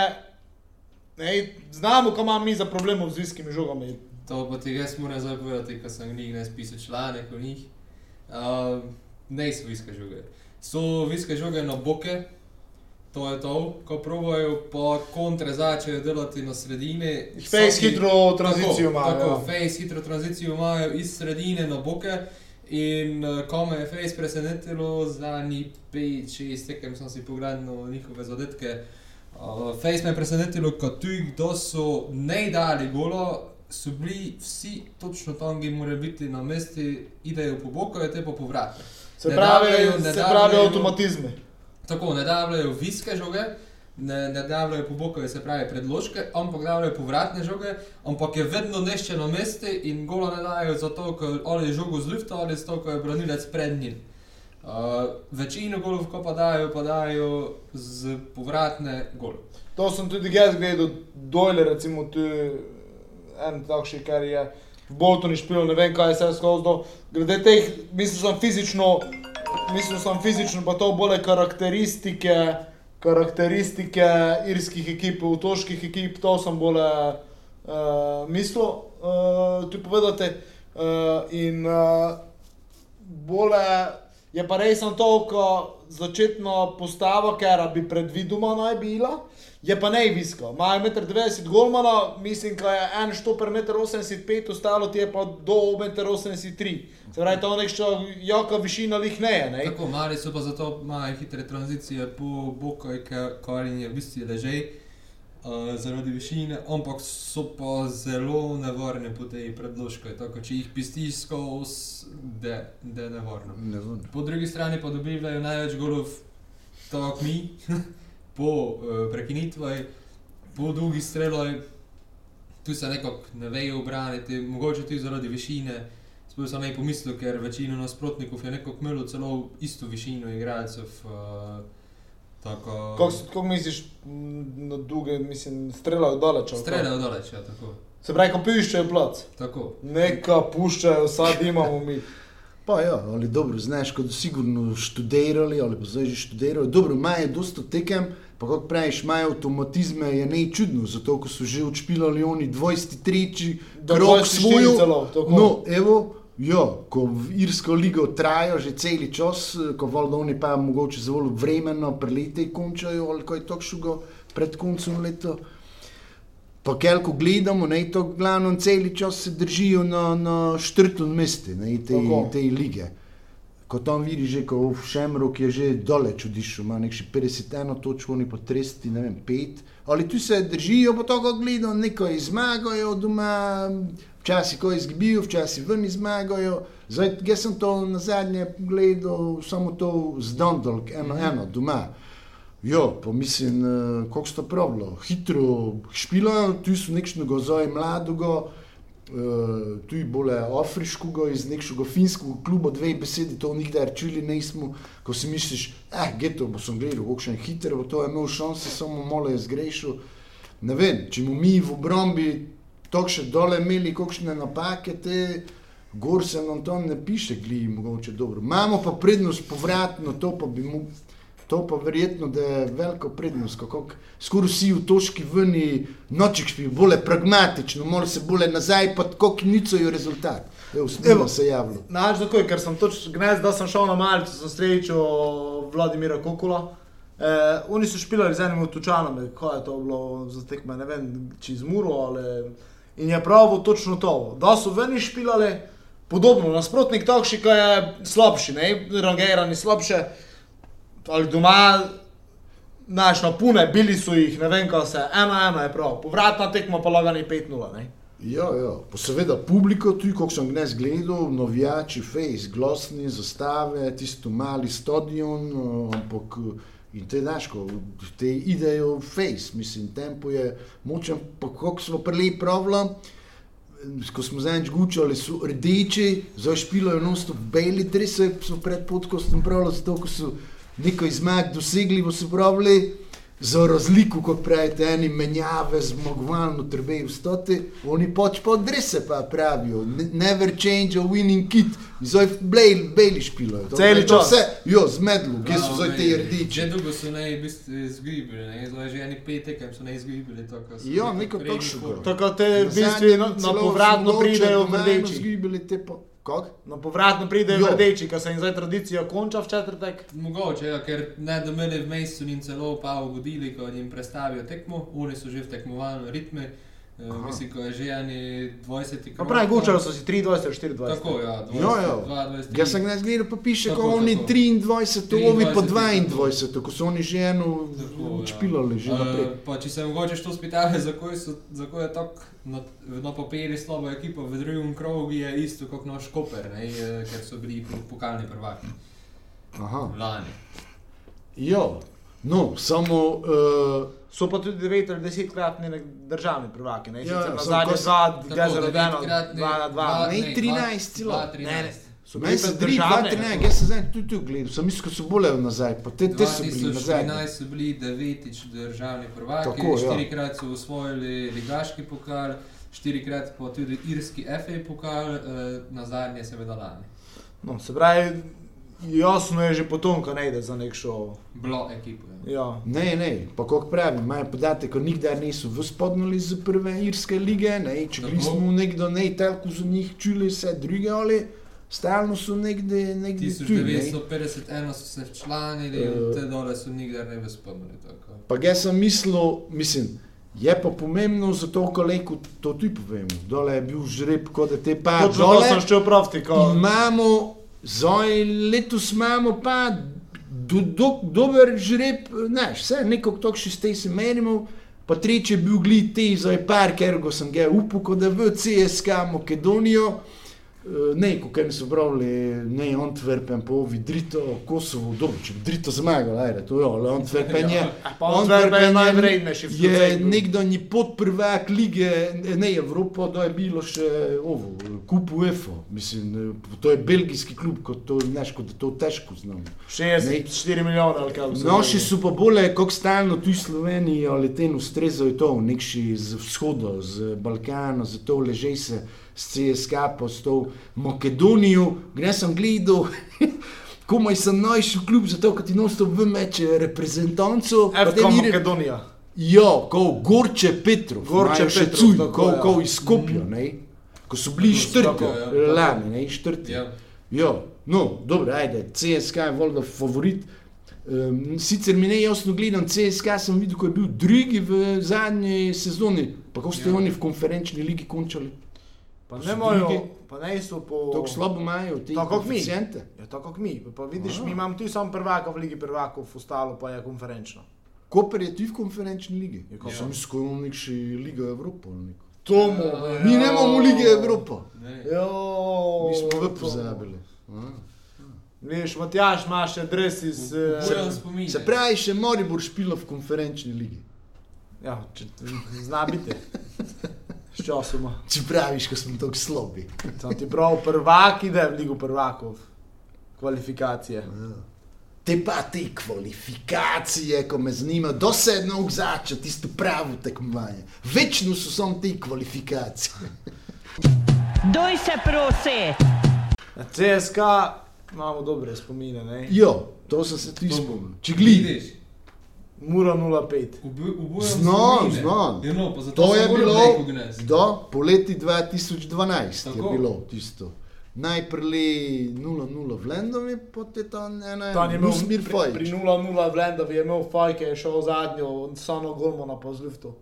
Ne, znamo, kam imamo mi za problemov z viskimi žogami. to pa ti jaz moram zdaj povedati, ker sem njih ne spisal članek o njih. Uh, ne so viske žoge. So viske žoge na boke, to je to, ko provajo pa kontre začejo delati na sredini. Face hitro tranzicijo tako, imajo, Tako, ja. face hitro tranzicijo imajo iz sredine na boke. In uh, ko me je Face presenetilo, zadnji 5-6 tekem sem si pogledal njihove zadetke. Uh, Face me je presenetilo, kot tudi, da so ne dali golo, so bili vsi točno tam, ki morajo biti na mestu, idejo po boku, te pa povratne. Se Ne pravi, dabljajo, ne se pravi avtomatizme. Tako, ne dabljajo viske žoge, ne, ne dabljajo po boku, se pravi predložke, ampak dabljajo povratne žoge, ampak je vedno nešče na mestu in golo ne dajo zato, ker ali je žogo z lifta ali zato, ker je branilec pred njim. Uh, večino golov, ko pa dajo, pa dajo z povratne gol. To sem tudi jaz gledal, dojle, recimo, tu en takšen, kar je v Boltoni špil, ne vem kaj je vse skozi. do- Glede teh, mislim, sem fizično, mislim, sem fizično, pa to bolj karakteristike, karakteristike irskih ekip, otoških ekip, to sem bolj uh, mislil, uh, tu povedati. Uh, in uh, bolj je pa res to, ko začetno postavo, ker bi predvidoma naj bila, Je pa najvisko. Imajo 1,90 m golmana, mislim, da je en štoper 1,85 m, ostalo ti je pa do 1,83 m. Se pravi, to je nekšča jaka višina lih ne je. Ne? Tako mali so pa zato imajo hitre tranzicije po boku, kar jim je v bistvu ležej. Uh, zaradi višine, ampak so pa zelo nevarne po tej predložki. Tako, če jih pistiš skozi, da je nevarno. Nevarno. Po drugi strani pa dobivajo največ golov, tako kot mi, po uh, prekinitvi, po dolgi streloj. Tu se nekako ne vejo obraniti, mogoče tudi zaradi višine. Sploh sem naj pomislil, ker večina nasprotnikov je nekako imelo celo isto višino igralcev. Uh, tako. Kako misliš, m, na dolge, mislim, streljajo daleč? ali kako? Streljajo daleč, ja, tako. Se pravi, ko piščejo plac. tako. Neka puščajo, sad imamo mi. Pa ja, ali dobro, znaš, kot sigurno študirali, ali pa zdaj že študirajo. Dobro, imajo dosta tekem, pa kako praviš, imajo avtomatizme, je ne čudno, zato ko so že odšpilali oni 23. Do krog 24 svojo. celo. No, evo, ja, ko v Irsko ligo trajajo že cel čas, ko vodo oni pa mogoče zelo vremeno prelete končajo, ali kaj takšnega pred koncem leta. Pa kelko gledamo, ne, to glavno cel čas se držijo na, na štrtlen mestu, ne, te, Tako. te lige. Ko tam vidiš, že ko v Šemrok je že daleč odišel, ima nekši 51 točk, oni pa 30, ne vem, 5. Ali tu se držijo, pa to gledajo, nekaj zmagajo doma, včasih ko izgubijo, včasih ven zmagajo. Zdaj, jaz sem to na zadnje gledal, samo to z Dondalk, eno, eno, doma. Ja, pa mislim, eh, kako sta pravilo, hitro špilajo, tu so nekšnega zdaj mladega, uh, tu je bolje afriškega, iz nekšnega finskega kluba, dve besedi, to nikdar čuli nismo, ko si misliš, eh, geto, bo sem gledal, kako še en hiter, bo to imel šanse, samo malo je zgrešil. Ne vem, če mu mi v obrambi to še dole imeli, kakšne napake, te gor se nam to ne piše, glej, mogoče dobro. Imamo pa prednost povratno, to pa bi mu. To pa verjetno, da je velika prednost, kako skoraj vsi v točki vni noček špijo, bolj pragmatično, malo se bolj nazaj, pa tako nicojo rezultat. Evo, se javlja. Naš takoj, ker sem točno gnez, da sem šel na malce, sem srečal Vladimira Kokula. Eh, oni so špilali z enim otočanom, kaj je to bilo za tekme, ne vem, čez muro ali. In je prav točno to, da so veni špilali, podobno, nasprotnik takšni, ki je slabši, ne, rangirani slabše, ali doma, znaš, na pune, bili so jih, ne vem, kaj se, ena, ena je prav, povratna tekma pa lagani 5-0, ne. Ja, ja. Pa seveda publiko, tudi ko sem gnes gledal, navijači, fejs, glasni, zastave, tisto mali stadion, eh, ampak eh, in te znaš, ko te idejo fejs, mislim, tempo je močen, pa kako smo prili problem, ko smo zadnjič gučali, so rdeči, zdaj špilajo nosto beli drese, so pred podkostom pravili, zato ko so nekaj zmag dosegli, bo se pravili, za razliko, kot pravite, eni menjave, zmagovalno trbejo stoti, oni pač pa drese pa pravijo, ne- never change a winning kit, zdaj beli, beli špilajo. To- Celi to čas. Vse, jo, zmedlo, kje so Ja, zdaj te rdeči. Že dolgo so ne izgubili, ne, zdaj že eni pet tekem so ne izgubili. tako so Ja, nekako neko formi. Tako te v bistvu na, povratno pridejo v rdeči. Zgibili te pa, kak? Na povratno pridejo rdeči, ker se jim zdaj tradicija konča v četrtek. Mogoče, ja, ker ne da mene v mestu in celo pa ugodili, ko jim predstavijo tekmo, oni so že v tekmovalnem ritmu. Uh, mislim, ko je že eni 20 Pa pravi, gučali so si 23 ali 24. Tako, ja, 20, Ja, ja. 22. Jaz sem gledal, gledal pa piše, Tako, ko oni tako. 23, ovi pa 23, 22, ko so oni že eno Tako, ja. že naprej. Uh, pa če se mogoče to spitali, zakaj, so, zakaj je tako na, na papirju slaba ekipa, v drugem krogu je isto kot naš Koper, ne, eh, ker so bili po- pokalni prvaki Aha. lani. Ja, no, samo. Uh, So pa tudi 9 ali 10 kratni državni prvaki. Ne? Ja, Sicer ja, na s- dva, Tako, Gaza rodeno, devetkratni- 2 na 2. dva- Ne, ne, 13 dva- celo. 13. So bili državne. je ne, jaz sem zdaj tudi tu gledal, sem mislil, ko so bolje nazaj, pa te, te so bili nazaj. 2014 so bili devetič državni prvaki, Tako, ja. štirikrat so osvojili ligaški pokal, štirikrat pa tudi irski FA pokal, eh, na zadnje seveda lani. No, se pravi, jasno je že potonka, ne ide za nek šov. Bilo ekipo. Ja. Ja. Ne, ne, pa kako pravim, imajo podatek, ko nikdar niso vzpodnili z prve irske lige, ne, če bili smo nekdo ne telku za njih čuli vse druge ali, stalno so nekde, nekde tu. Ne? 1951 so se včlanili Eh. in te dole so nikdar ne bi spomnili. tako. Pa jaz sem mislil, mislim, je pa pomembno za to, koliko to ti povemo. Dole je bil žreb, kot da te pa dole. sem šel prav ti, ko Imamo, zdaj letos imamo pa do, do, dober žreb, znaš, vse nekako tako še ste se merimo. Pa treče je bil glid te, zdaj par, ker go sem ga da v CSK Makedonijo. Eh, Ne, kako so pravili, ne Antwerpen, pa ovi Drito, Kosovo, dobro, če bi Drito zmagal, ajde, to je, ale Antwerpen je. pa Antwerpen je najvrednejši Je Sloveniji. nekdanji podprvak lige, ne Evropa, da je bilo še ovo, kup UEFO. Mislim, eh, to je belgijski klub, kot to, znaš, kot da to težko znam. 64 milijone ali kaj. Naši so pa bolje, kot stalno tu Sloveniji, ali ten ustrezajo to, nekši z vzhoda, z Balkana, zato ležej se s CSK, to Makedonijo, gre sem gledal. Komaj sem našel klub, zato ker ti nosto v meče reprezentanco. pa FK te vire- Makedonija. Ja, kot Gorče Petrov, Gorče še cuj, kot ja. ko iz Skopja, ne? Ko so bili Tako, štrti, ja, lani, ne, štrti. Ja. Ja, no, dobro, ajde, CSK je voljda favorit. Um, sicer mi ne jasno gledam, CSK sem videl, ko je bil drugi v zadnji sezoni, pa kako ste Ja. ja. oni v konferenčni ligi končali. Pa ne drugi. pa ne so po... Tako slabo imajo mi. koeficiente. Ja, tako kot mi. Pa vidiš, Aha. mi imamo tu samo prvaka v Ligi prvakov, ostalo pa je konferenčno. Koper je tudi v konferenčni ligi. Ja, Ja, sem da je nekši Liga Evropa. ali neko. Tomu. Ja. Mi ne imamo Lige Evropa. Ne. Jo, Mi smo v to- pozabili. Veš, Matjaš ima še dres iz... eh, spomine. Se pravi, še Moribor špilo v konferenčni ligi. Ja, če, zna biti. S časoma. Če praviš, ko smo tako slabi. Sam ti prav prvak ide v Ligo prvakov. Kvalifikacije. Te pa te kvalifikacije, ko me zanima, dosedno vzača tisto pravo tekmovanje. Večno so samo te kvalifikacije. Doj se prosi. Na CSK imamo dobre spomine, ne? Jo, to sem se ti spomnil. Če gledaš, Vidiš, Mura 05. ubi- ubujam Znam, znam. No, to je bilo do poleti 2012, Tako. je bilo tisto. Najprej 0-0 v Lendovi, potem tam ena Tam je Usmir pri, Fajč. pri 0-0 v Lendovi, je imel Fajke, je šel zadnjo, samo Golmana pa z luftu.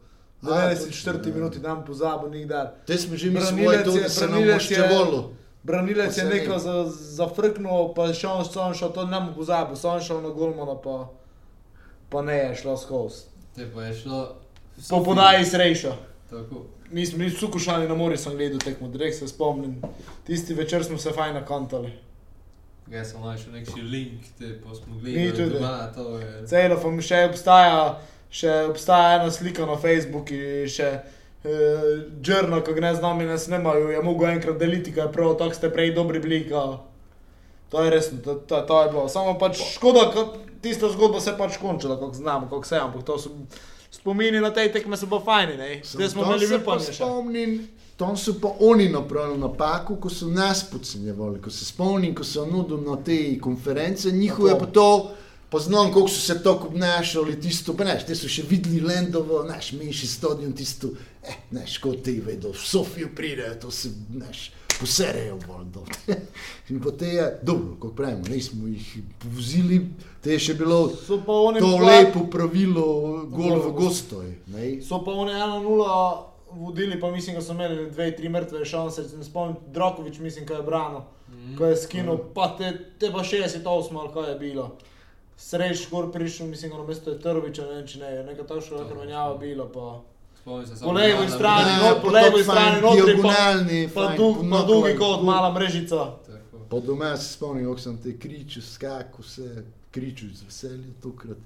A, 94 točno, ja. minuti nam pozabil nikdar. Te smo že Branilec to, je- da se nam branilec je- moščevalo. Branilec je Pa se neko ne. za- zafrknil, pa je šel, sam šel, to ne pozabil, sam šel na Golmana, pa, pa ne je šlo skozi. Te pa je šlo. Po podaji sreča. Tako. Mi smo bili sukušani na morju, sem gledal tekmo, direkt se spomnim. Tisti večer smo se fajn nakantali. Jaz sem našel neki link, te pa smo Mi gledali tudi. doma, to je. Celo fam še obstaja, še obstaja ena slika na Facebooku, še ko gre z nami ne snemajo, je mogel enkrat deliti, kaj je prav, tako ste prej dobri bili. Kao. To je resno, to, to, to je bilo. Samo pač škoda, ko tista zgodba se je pač končala, kako znamo, kako se je, ampak to so spomini na tej tekme so bili fajni, ne? Zdaj smo imeli pa vipanje še. spomnim, tam so pa oni napravili napako, ko so nas podcenjevali. Ko se spomnim, ko so nudili na te konference, njihove Tako. pa to. Poznam, kako so se tako obnašali, tisto, pa neš, te so še videli Lendovo, naš menjši stadion, tisto, eh, neš, kot te vedo, v Sofijo pridejo, to se, neš, poserejo bolj dol. In potem je, dobro, kot pravimo, ne smo jih povozili, te je še bilo So pa oni to pla- lepo pravilo, gol v v gostoj, ne. So pa oni 1-0 vodili, pa mislim, da so imeli dve, tri mrtve šanse. Se Ne spomnim, Drakovič, mislim, kaj je branil, mm. ko je skinul, mm. pa te, te pa 68 ali kaj je bilo. Sreč, gor prišel, mislim, da na mesto je Trviča, ne vem, če ne, nekaj takšnega krvenjava bilo. Pa. Po levi strani, Ja, po pa levi strani, pa- diagonalni, Pa, fajn, dug, pa dolgi kot, mala mrežica. Tako. Po doma se spomnim, kako sem te kričal, skakal se, kričal z veseljem tokrat.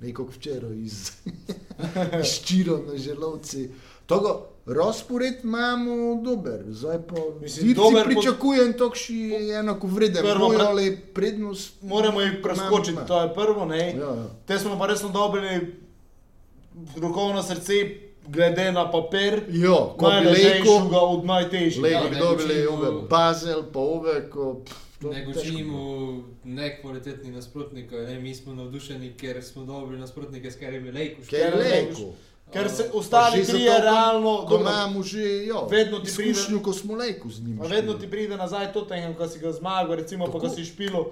Nekako včeraj iz, iz čiro na želovci. Tako, razpored imamo dober, zdaj pa Mislim, dober pričakujem to še enako vreden, Prvo moj, pre- ali prednost. Moramo jih preskočiti, imamo. to je prvo, ne. Ja, ja. Te smo pa resno dobili rokovno srce, glede na papir. Jo, ko bi Najlažejšega leko, od najtežjih. leko Ja, bi ne dobili učimo- ove Bazel, pa ove, ko... pff, to Ne gočimo bilo. nekvalitetnih nasprotnikov, ne, mi smo navdušeni, ker smo dobili nasprotnike, s katerimi lejko Ker je leko. Ker se ostali trije realno, Ko dobro, imamo že jo, Vedno ti pride- ko smo lejko z njim. Pa vedno ti pride nazaj to ko si ga zmagal, recimo, pa ko si špilo.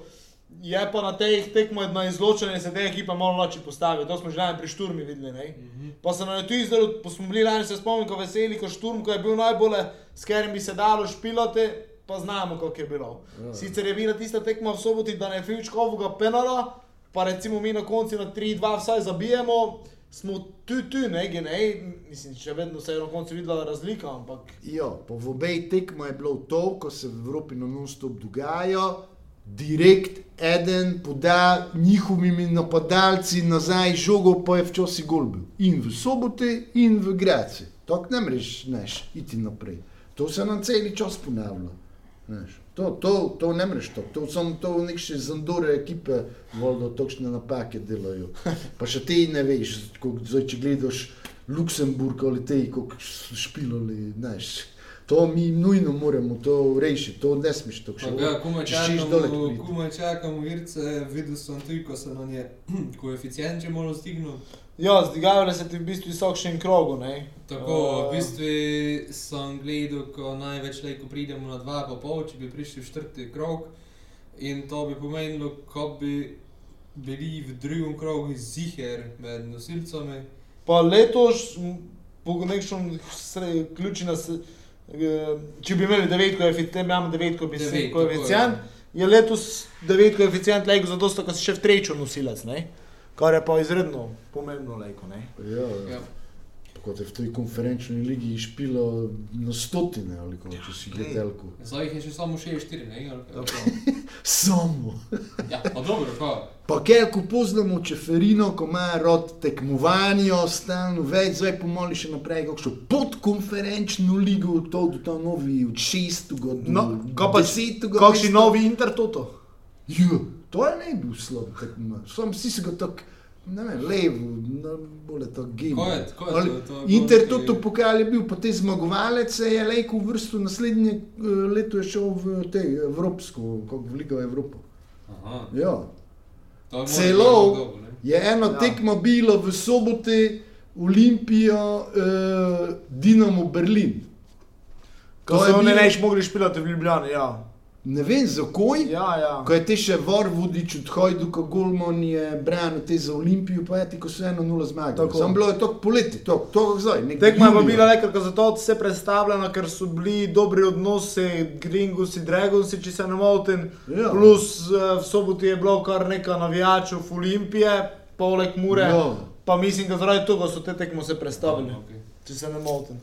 Je pa na teh tekmah na izločanje se te ekipa malo noči postavi, to smo že lani pri šturmi videli. Ne? Pa se nam je tu izdalo, pa smo bili lani se spomnim, ko veseli, ko šturm, ko je bil najbolj, s katerim bi se dalo špilati, pa znamo, kako je bilo. Ja. Sicer je bila tista tekma v soboti, da ne je Filičkovega penala, pa recimo mi na koncu na 3-2 vsaj zabijemo, smo tu, tu, ne, ne, mislim, še vedno se je na koncu videla razlika, ampak Ja, pa v obeh tekmah je bilo to, ko se v Evropi na non-stop dogaja, direkt eden poda njihovimi napadalci nazaj žogo, pa je včasih gol bil. In v sobote, in v Graci. Tako ne mreš, neš, iti naprej. To se nam celi čas ponavlja. To, to, to ne mreš to, to so to neke zandore ekipe, vodo točne napake delajo. Pa še ti ne veš, ko, zdaj, če gledaš Luksemburg ali te, kako špilali, znaš. To mi nujno moramo to rešiti, to ne smeš tako še Ja, dole čakamo, priti. komaj čakamo Irce, videl sem tudi, ko se nam je koeficient že malo stignil. Ja, zdigavale se ti v bistvu visokšem krogu, ne? Tako, Eh, v bistvu sem gledal, ko največ lejko pridemo na dva pa pol, če bi prišli v četrti krog. In to bi pomenilo, ko bi bili v drugem krogu ziger med nosilcami. Pa letos, po nekšnem sre- ključi nas, eh, če bi imeli devet koeficient, imamo devet Devet, koeficient, tako je. letos devet koeficient lejko zato, sta, ko si še v trečo nosilec, ne? Kar je pa izredno pomembno lejko, ne? Ja, Ja. Kot je v tej konferenčni ligi špilo na stotine ali kako če si gledelko. Zdaj jih je še samo 6-4, ne? ali kaj? Samo. Ja, pa dobro, pa. Pa kelko poznamo Čeferino, ko ima rod tekmovanja, stalno več, zdaj pomoli še naprej, kakšno podkonferenčno ligo, to do ta novi od šestega do No, kaj pa desetega. Kakšni novi Intertoto? Ja, to je ne bil slab tekmovanje, sam si se ga tako, ne vem, levo, no, bolje je- ko je to- to je Inter bolj- to, pokal je bil, pa te zmagovalec se je lejko v vrstu, naslednje eh, leto je šel v te Evropsko, kako v Ligo Evropo. Aha, Ja. je Celo dolgo, ne? je eno Ja. tekmo bilo v sobote, Olimpijo, eh, Dinamo Berlin. Ko To so je oni bil- neč mogli špilati v Ljubljani, ja. Ne vem zakaj. Ja, ja. Ko je te še Vorvodič od Hojduka Golman je branil te za Olimpijo, pa je ti, ko so eno nula zmagali. Tako. Sam bilo je to poleti, to, to kako zdaj. Tekma je bila nekako zato vse predstavljena, ker so bili dobri odnosi, Gringusi, Dragonsi, če se ne motim. Ja. Plus eh, v soboti je bilo kar nekaj navijačev Olimpije, poleg Mure. Ja. Pa mislim, da zaradi tega so te tekmo se predstavili, Okej. če se ne motim.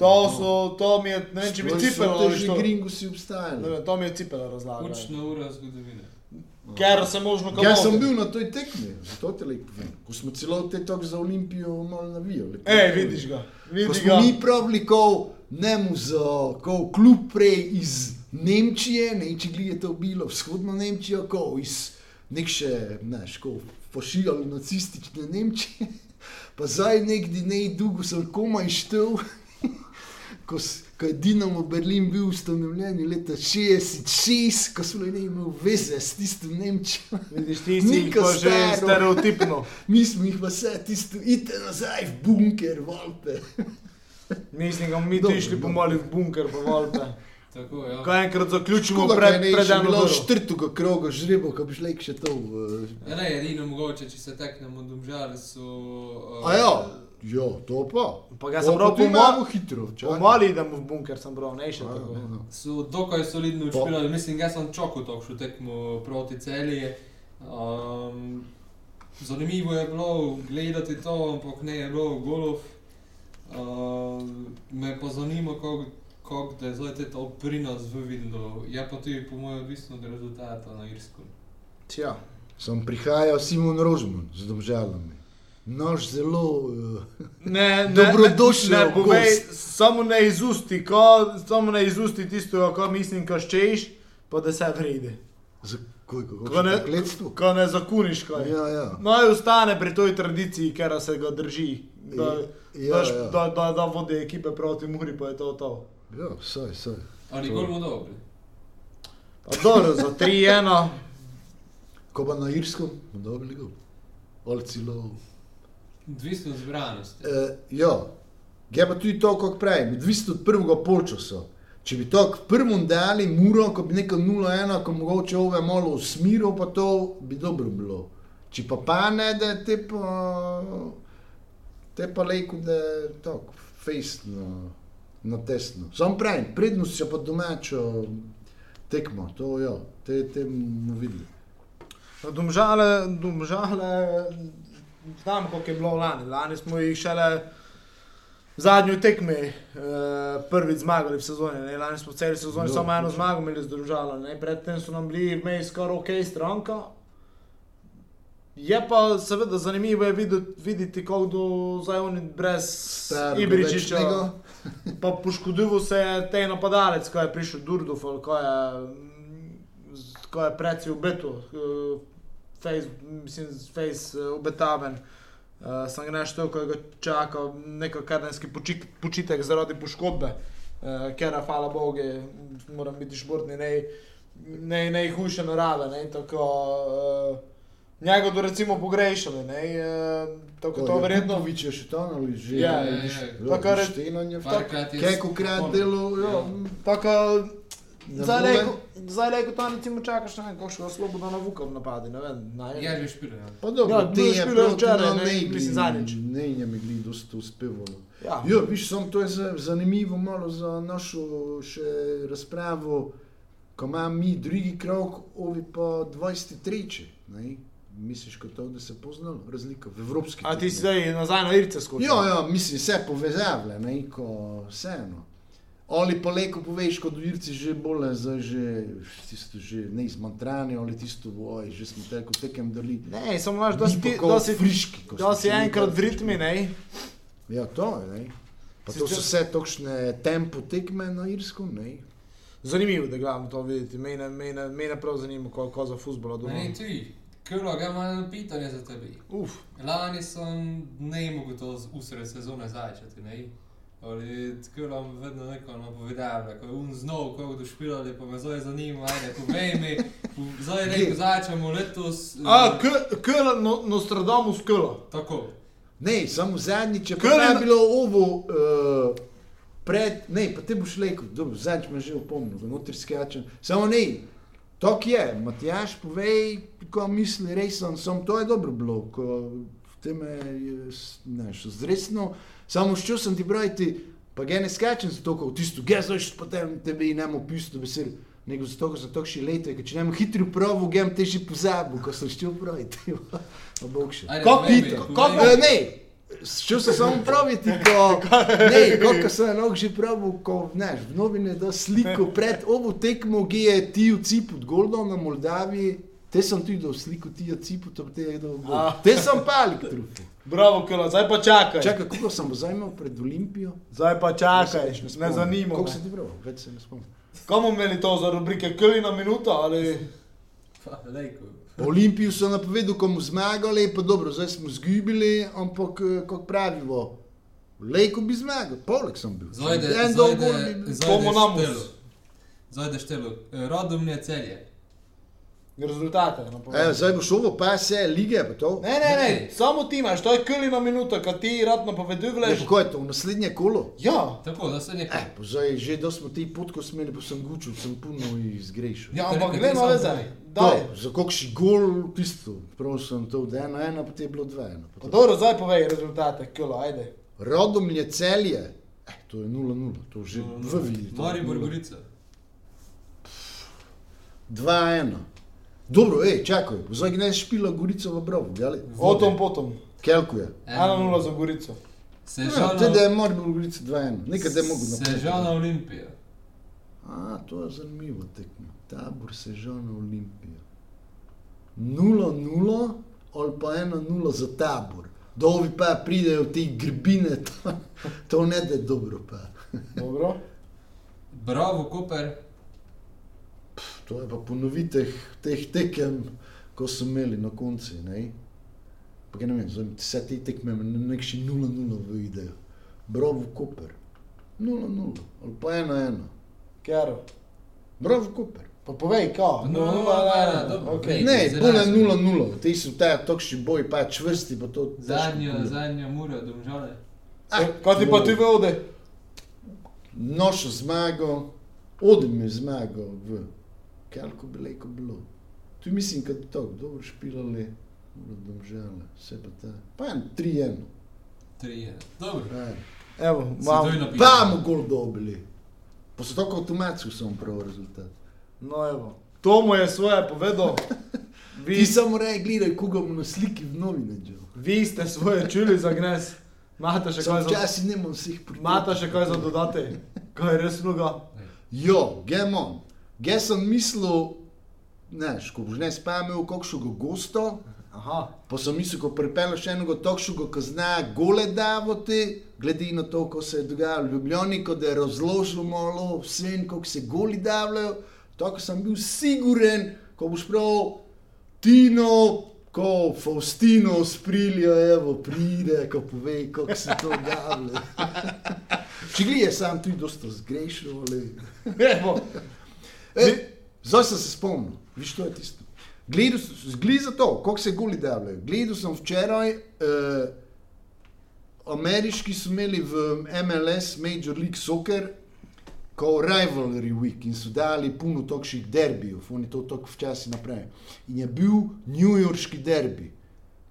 To, so, to mi je, ne vem, če bi cipelo ali že što. Gringusi Ne obstajali. vem, To mi je cipelo razlagalo. Učna ura zgodovine. Ker se možno Jaz sem bil na toj tekmi, zato te lepo povem. Ko smo celo te tok za Olimpijo malo navijali. Ej, vidiš ga, vidiš ga. mi pravili, ko nemu za ko klub prej iz Nemčije, ne če gledate to bilo, vzhodno Nemčijo, ko iz nek še, znaš, ko pošiljali nacistične Nemčije, pa zdaj nekdi ne dolgo sem komaj štel, ko, ko je Dinamo Berlin bil ustanovljen leta 66, ko smo ne imeli veze s tisto Nemčijo. Vidiš, ti si pa že stereotipno. Mi smo jih pa vse tisto, idite nazaj v bunker, valpe. Mislim, da mi išli dobro. pomali v bunker, pa valpe. Tako, ja. Ko enkrat zaključimo Škoda, pred, kaj ne, pred še eno bilo uro. četrtega kroga žrebo, ko bi šli še to. Uh, Ja, ne, edino mogoče, če se teknemo domžale, so... Uh, a ja, ja, to pa. Pa ga sem tu pomal, imamo hitro. čakaj. pomali idemo v bunker, sem prav, ne še Ja, tako. ja, ja. So dokaj solidno odšpilali, mislim, jaz sem čakal to še tekmo proti celji. Um, zanimivo je bilo gledati to, ampak ne je bilo golov. Um, me pa zanima, kako kak, da je zdaj to pri nas v vidno. Je pa tudi po mojem odvisno od rezultata na Irsku. Tja. Sem prihajal Simon Rožman z domžalami. Naš zelo. Uh, Ne, ne, Dobrodošel ne, ne povej, samo ne izusti, ko, samo ne izusti tisto, kar mislim, ko ščeš, pa da se vrede. za kaj, kako Ko ne, ko ne zakuniš kaj. Ja, ja. Naj ostane pri toj tradiciji, ker se ga drži. Da, Ja, daš- ja. da, da, da vodi ekipe proti Muri, pa je to to. Ja, saj, saj. Ali mu dobri? Pa dobro, za 3-1. Ko pa na Irskem, bo dobili gol. Ali celo. Odvisno od zbranosti. Uh, ja, je pa tudi to, kot prej, odvisno od prvega polčasa. Če bi to k prvemu dali, muro, ko bi neko 0-1, ko mogoče ove malo usmiril, pa to bi dobro bilo. Če pa pa ne, da te pa, te pa lejko, da je to fejstno, na tesno. Sam pravim, prednost je pa domačo tekmo, to ja, te, te bomo videli. No, Domžale, domžale, znam, koliko je bilo lani. Lani smo jih šele v zadnji tekmi eh, prvič zmagali v sezoni. Ne? Lani smo v celi sezoni Jo, samo eno točno. zmago imeli z domžalo. ne. Predtem so nam bili vmes skoraj ok stranka. Je pa seveda zanimivo je videti, videti kako do zdaj oni brez Ibričiča. Pa poškodil se je te napadalec, ko je prišel Durdov, ko je, ko je preci v betu, eh, face, mislim, face eh, obetaven. Uh, sem ga neštel, ko je ga čakal neko kadenski počik, počitek zaradi poškodbe, uh, ker je, hvala Bogu, moram biti športni, ne, ne, najhujše narave. Ne, tako, uh, njega do recimo pogrešali, ne, uh, tako to verjetno. Popovič je še to, ali že Ja, ja, ja. To, kar je- Štejno je Parkrat je Kaj krat spomnil. delo, ja. Ja. Tako, Ne zdaj leko, zdaj leko to recimo čakaš na nekakšnega slobodna navuka v napadi, ne vem. Ne, Je že špil. Ja. Pa dobro, Ja, te bilo je je špilo proti včeraj, ne, Negli, mislim, zadnjič. Ne, je mi gli dosta uspevalo. Ja. Ja, viš, sam to je za- zanimivo malo za našo še razpravo, ko imamo mi drugi krok, ovi pa 23. Ne? Misliš, kot to, da se poznalo razlika v evropski A ti si zdaj nazaj na Irce skočil? Ja, ja, mislim, vse povezave, ne, ko vseeno. Ali pa leko poveš, kot virci že bolj, zdaj že, tisto že ne izmantrani, ali tisto, oj, že smo tako tekem dali. Ne, samo imaš, da si, Mi ti- pa kot da si, friški, ko še enkrat v ritmi, ne? Ja, to je, ne. Pa to Sicer- so vse točne tempo tekme na Irsku, ne. Zanimivo, da gledam to videti. Mene, mene, mene prav zanima, koliko za futbola doma. Ne, ti, krlo, ga imam pitanje za tebi. Uf, Lani sem ne mogel to z- usred sezone začeti, ne? Ali krlo vedno neko napovedal, ko je un znov, ko bodo špilali, pa me zdaj zanima, ajde, povej mi, zdaj neko začnemo letos. eh, A, k, k, no, Nostradamus klo. Tako. Ne, samo zadnjič Kar je bilo ovo uh, pred, ne, pa te boš rekel, dobro, zadnjič me že opomnil, da notri skačem. Samo ne, to je, Matjaš, povej, ko misli resen, sem to je dobro bilo, ko je, s- ne, še zresno, samo ščil sem ti brojiti, pa ga ne skačem zato, ko v tisto, ga znaš potem tebi in nemo pisto besed. Nego zato, ker sem tako še leto, ker če ne imam hitro provo, gem te že pozabil, ko sem brojiti. Pa bog še. Kako povej Kako- mi. E, ne, šel sem samo praviti, ko, ne, koliko sem nog že pravil, ko, znaš, v novine da sliko pred ovo tekmo, ki je ti v cipu od Goldov na Moldaviji, te sem tudi dal sliko ti v cipu, to te je dal. Te sem palik trufi. Bravo, klo, zdaj pa čakaj. Čakaj, koliko sem bo zajmal pred Olimpijo? Zdaj pa čakaj, več ne spomnim. zanima. Koliko me. sem ti prav, več se ne spomnim. Komu imeli to za rubrike Kli na minuto ali? Pa, lejko. Po Olimpiji so napovedali, komu zmagali, pa dobro, zdaj smo zgubili, ampak eh, kako pravimo, lejko bi zmagal, poleg sem bil. Zajde, En dol zajde, gol bi bil. Komu zajde štelo. Zajde štelo. Rodomlje celje. Rezultate. E, napovedal. zdaj boš ovo pa vse lige, pa to. Ne, ne, ne, samo ti imaš, to je Kli na minuto, kad ti rad napoveduješ. Ja, kako je to, v naslednje kolo? Ja, Tako, da se nekaj. Eh, pa zdaj že da smo ti potko smeli, pa sem gučil, sem puno izgrešil. ja ampak ti zdaj. za kakšen gol, tisto, prav sem to od ena, ena, pa ti je bilo dve. Ena, pa dobro, zdaj povej rezultate, Klo, ajde. Rodomlje celje, eh, to je 0-0, to že v vidi. to je Maribor 0:0. Gorica. 2-1. Dobro, ej, čakaj, zdaj ne špila Gorica v Brovu, gledaj. O tom potom. Kelko je. 1-0 za Gorico. Ja, te da je Maribor Gorica 2-1, nekaj da je mogo Sežana Olimpija. A, to je zanimivo tekmo. Tabor Sežana Olimpija. 0-0 ali pa 1-0 za tabor. Dovi pa pridejo te grbine, to, to ne da je dobro pa. Dobro. Bravo, Koper. To je pa ponovitev teh tekem, ko so imeli na konci. Ne? Pa ne vem, zdaj vse te tekme na nekši 0-0 v idejo. Bravo Koper. 0-0 ali pa 1-1. Kero. Bravo Koper. Pa povej, kao. No, No, no, no, ne, ne, dobro, okay. Ne, Zelo bolj jasno. 0-0, ti so te tokši boji, pa čvrsti, pa to. Zadnja, zadnja mura, domžale. Ah, Kaj ti pa ti vode? Nošo zmago, odem je zmago v Kalko Beleko bilo. Tu mislim, da je to dobro špilali, domžale, vse pa ta. Pa en 3-1. Trije. Dobro. Ajde. Evo, Si mam. to je napisal. Pa mu gol dobili. Pa so tako avtomatsko samo prav rezultat. No, evo. Tomo je svoje povedal. Ti Vi, samo rej gledaj, koga mu na sliki v novinarju. vi ste svoje čuli za gnes. Imate še kaj za, pripričati. imate še kaj za dodati? Kaj je res mnogo? Jo, gemon. Jaz sem mislil, znaš, ko boš ne spamil kakšnega gosta, Aha. pa sem mislil, ko pripelješ enega takšnega, ki zna gole davati, glede na to, ko se je dogajalo v Ljubljani, ko da je razložil malo vse, kako se goli davljajo, tako sem bil siguren, ko boš prav Tino, ko Faustino sprilja, evo, pride, ko pove, kako se to davlja. Če glije, sam tudi dosta zgrešil, ali... E, zdaj sem se spomnil, viš to je tisto. Gledal sem, glej za to, kako se goli davljajo. Gledal sem včeraj, eh, ameriški so imeli v MLS Major League Soccer, kot rivalry week in so dali puno takšnih derbijev, oni to tako včasih naprej. In je bil New Yorkski derbi.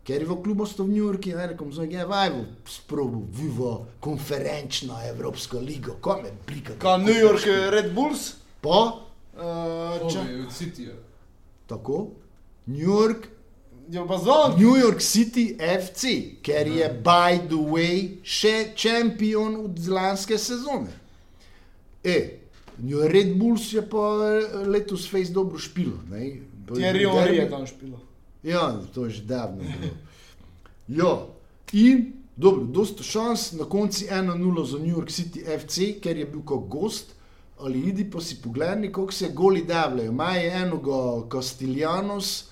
Ker je v klubu sto v New Yorku, je rekel, zdaj je vajvo, sprobu, vivo, konferenčno Evropsko ligo, kom je blika. Kaj New York Red Bulls? Pa, Uh, če, Ovi od Cityja. tako, New York zvon. New York City FC, ker je, by the way, še šampion od lanske sezone. E, New Red Bulls je pa eh, letos face dobro špilo. ne. Thierry Henry je tam špilo. Ja, to je že davno bilo. Ja, in dobro, dosta šans, na koncu 1-0 za New York City FC, ker je bil kot gost. Ali idi pa si pogledaj, kako se goli davljajo. Imajo enoga Castiljanos,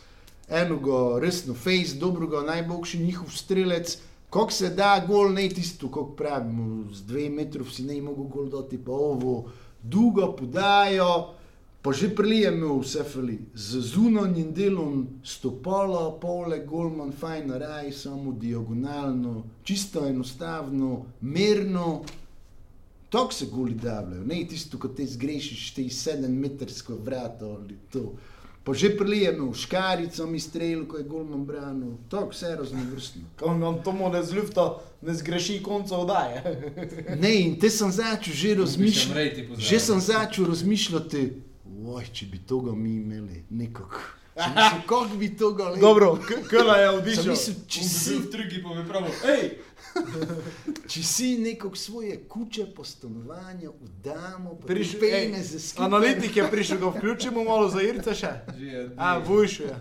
enoga resno face, dobroga, najboljši njihov strelec. Kako se da gol, ne tisto, kako pravimo, z dve metrov si ne mogo gol dati, pa ovo, dolgo podajo, pa že prije imel vse fali. Z zunanjim delom stopala, pole, golman, fajn, raj, samo diagonalno, čisto enostavno, merno. Tako se goli davljajo, ne tisto, ko te zgrešiš, te sedemmetrsko vrato ali to. Pa že prije imel škarico mi strelil, ko je golman branil, tako vse raznovrstno. Ko nam Tomo ne zlufta, ne zgreši konca oddaje. Ne, in te sem začel že razmišljati. Že sem začel razmišljati, oj, če bi tega mi imeli, nekako. Kako bi tega le? Dobro, k- kela je odišel. mislil, če si, v trgi pa mi pravi, hej! če si nekako svoje kuće po stanovanju vdamo, pa Priš, Priš, ej, pene za skupaj. analitik je prišel, ga vključimo malo za Irce še. Že A, dve. vujš je.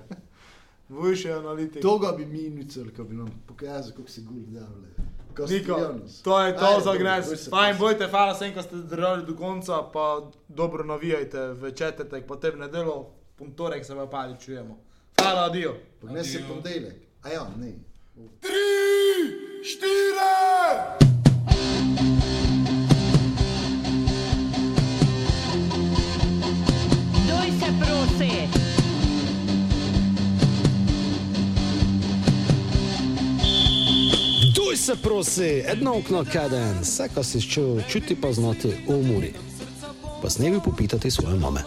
Vujš je analitik. Toga bi mi nucali, ko bi nam pokazal, kako se guli davljajo. Niko, to je to Ajde, za dobro, gnes. se, Fajn, bojte, hvala vsem, ko ste zdržali do konca, pa dobro navijajte v četrtek, potem v nedelo, pontorek se pa pali čujemo. Hvala, adijo. Se Adijo. ponedeljek. A ja, ne. Se prosi. Duj se prosi, edno okno kaden, vse, kar si čutil, čuti pa znati umori. Pa snevi popitati svoje mame.